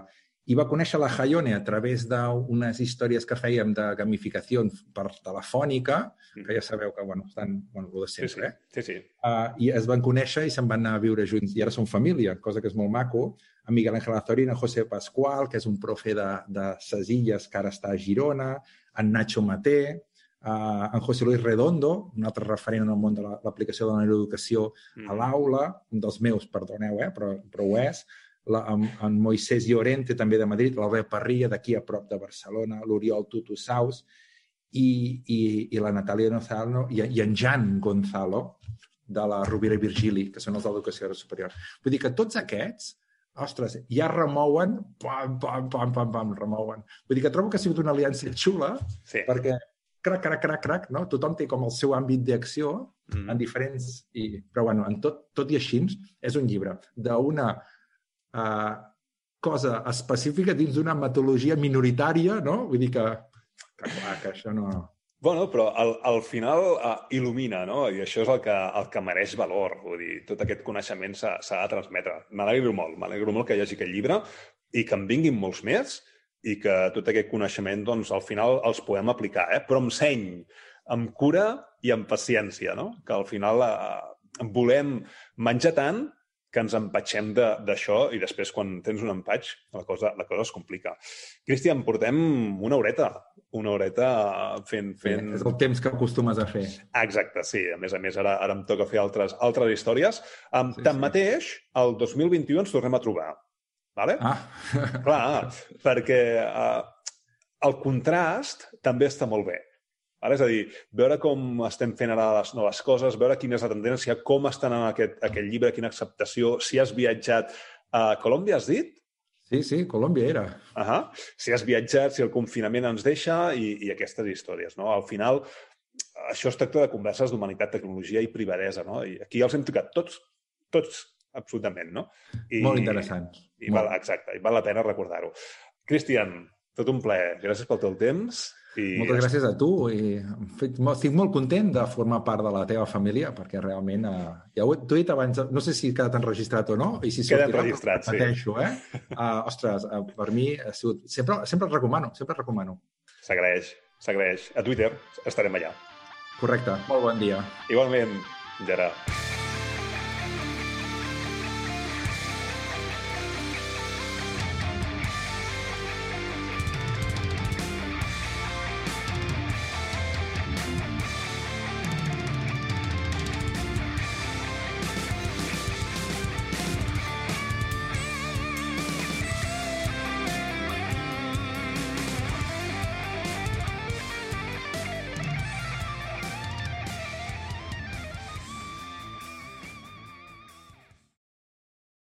i va conèixer la Hayone a través d'unes històries que fèiem de gamificació per telefònica, mm. que ja sabeu que, bueno, estan, bueno, el de sempre, sí, sí. eh? Sí, sí. Uh, I es van conèixer i se'n van anar a viure junts. I ara són família, cosa que és molt maco. A Miguel Ángel Azorín, a José Pascual, que és un profe de, de ses illes, que ara està a Girona, en Nacho Maté, uh, en José Luis Redondo, un altre referent en el món de l'aplicació la, de la neuroeducació mm. a l'aula, un dels meus, perdoneu, eh, però, però ho és, la, en, en Moisés Llorente, també de Madrid, l'Albert Parrilla, d'aquí a prop de Barcelona, l'Oriol Tutu Saus, i, i, i la Natàlia Nozalo i, i en Jan Gonzalo, de la Rovira i Virgili, que són els d'educació superior. Vull dir que tots aquests, ostres, ja remouen, pam, pam, pam, pam, pam, remouen. Vull dir que trobo que ha sigut una aliança xula, sí. perquè crac, crac, crac, crac, no? Tothom té com el seu àmbit d'acció mm. en diferents... I, però, bueno, en tot, tot i així, és un llibre d'una uh, cosa específica dins d'una metodologia minoritària, no? Vull dir que, que clar, que això no... Bueno, però al, al final uh, il·lumina, no? I això és el que, el que mereix valor. Vull dir, tot aquest coneixement s'ha de transmetre. M'alegro molt, m'alegro molt que hi hagi aquest llibre i que en vinguin molts més i que tot aquest coneixement, doncs, al final els podem aplicar, eh? però amb seny, amb cura i amb paciència, no? Que al final eh, volem menjar tant que ens empatxem d'això i després, quan tens un empatx, la cosa, la cosa es complica. Cristian, portem una horeta, una horeta fent... fent... Sí, és el temps que acostumes a fer. Exacte, sí. A més a més, ara, ara em toca fer altres, altres històries. Um, sí, tanmateix, sí. el 2021 ens tornem a trobar. Vale? Ah. Clar, perquè uh, el contrast també està molt bé. Vale? És a dir, veure com estem fent ara les noves coses, veure quina és la tendència, com estan en aquest, aquest llibre, quina acceptació, si has viatjat a Colòmbia, has dit? Sí, sí, Colòmbia era. Uh -huh. Si has viatjat, si el confinament ens deixa i, i aquestes històries. No? Al final, això es tracta de converses d'humanitat, tecnologia i privadesa. No? I aquí els hem tocat tots, tots, absolutament. No? I, Molt interessants. I, i val, exacte, i val la pena recordar-ho. Cristian, tot un plaer. Gràcies pel teu temps i... Moltes gràcies a tu i estic molt content de formar part de la teva família perquè realment, eh, ja ho he dit abans, no sé si ha quedat enregistrat o no, i si queda enregistrat, sí. Pateixo, eh? Uh, ostres, uh, per mi ha sigut... Sempre, sempre el recomano, sempre el recomano. S'agraeix, s'agraeix. A Twitter estarem allà. Correcte. Molt bon dia. Igualment, Gerard.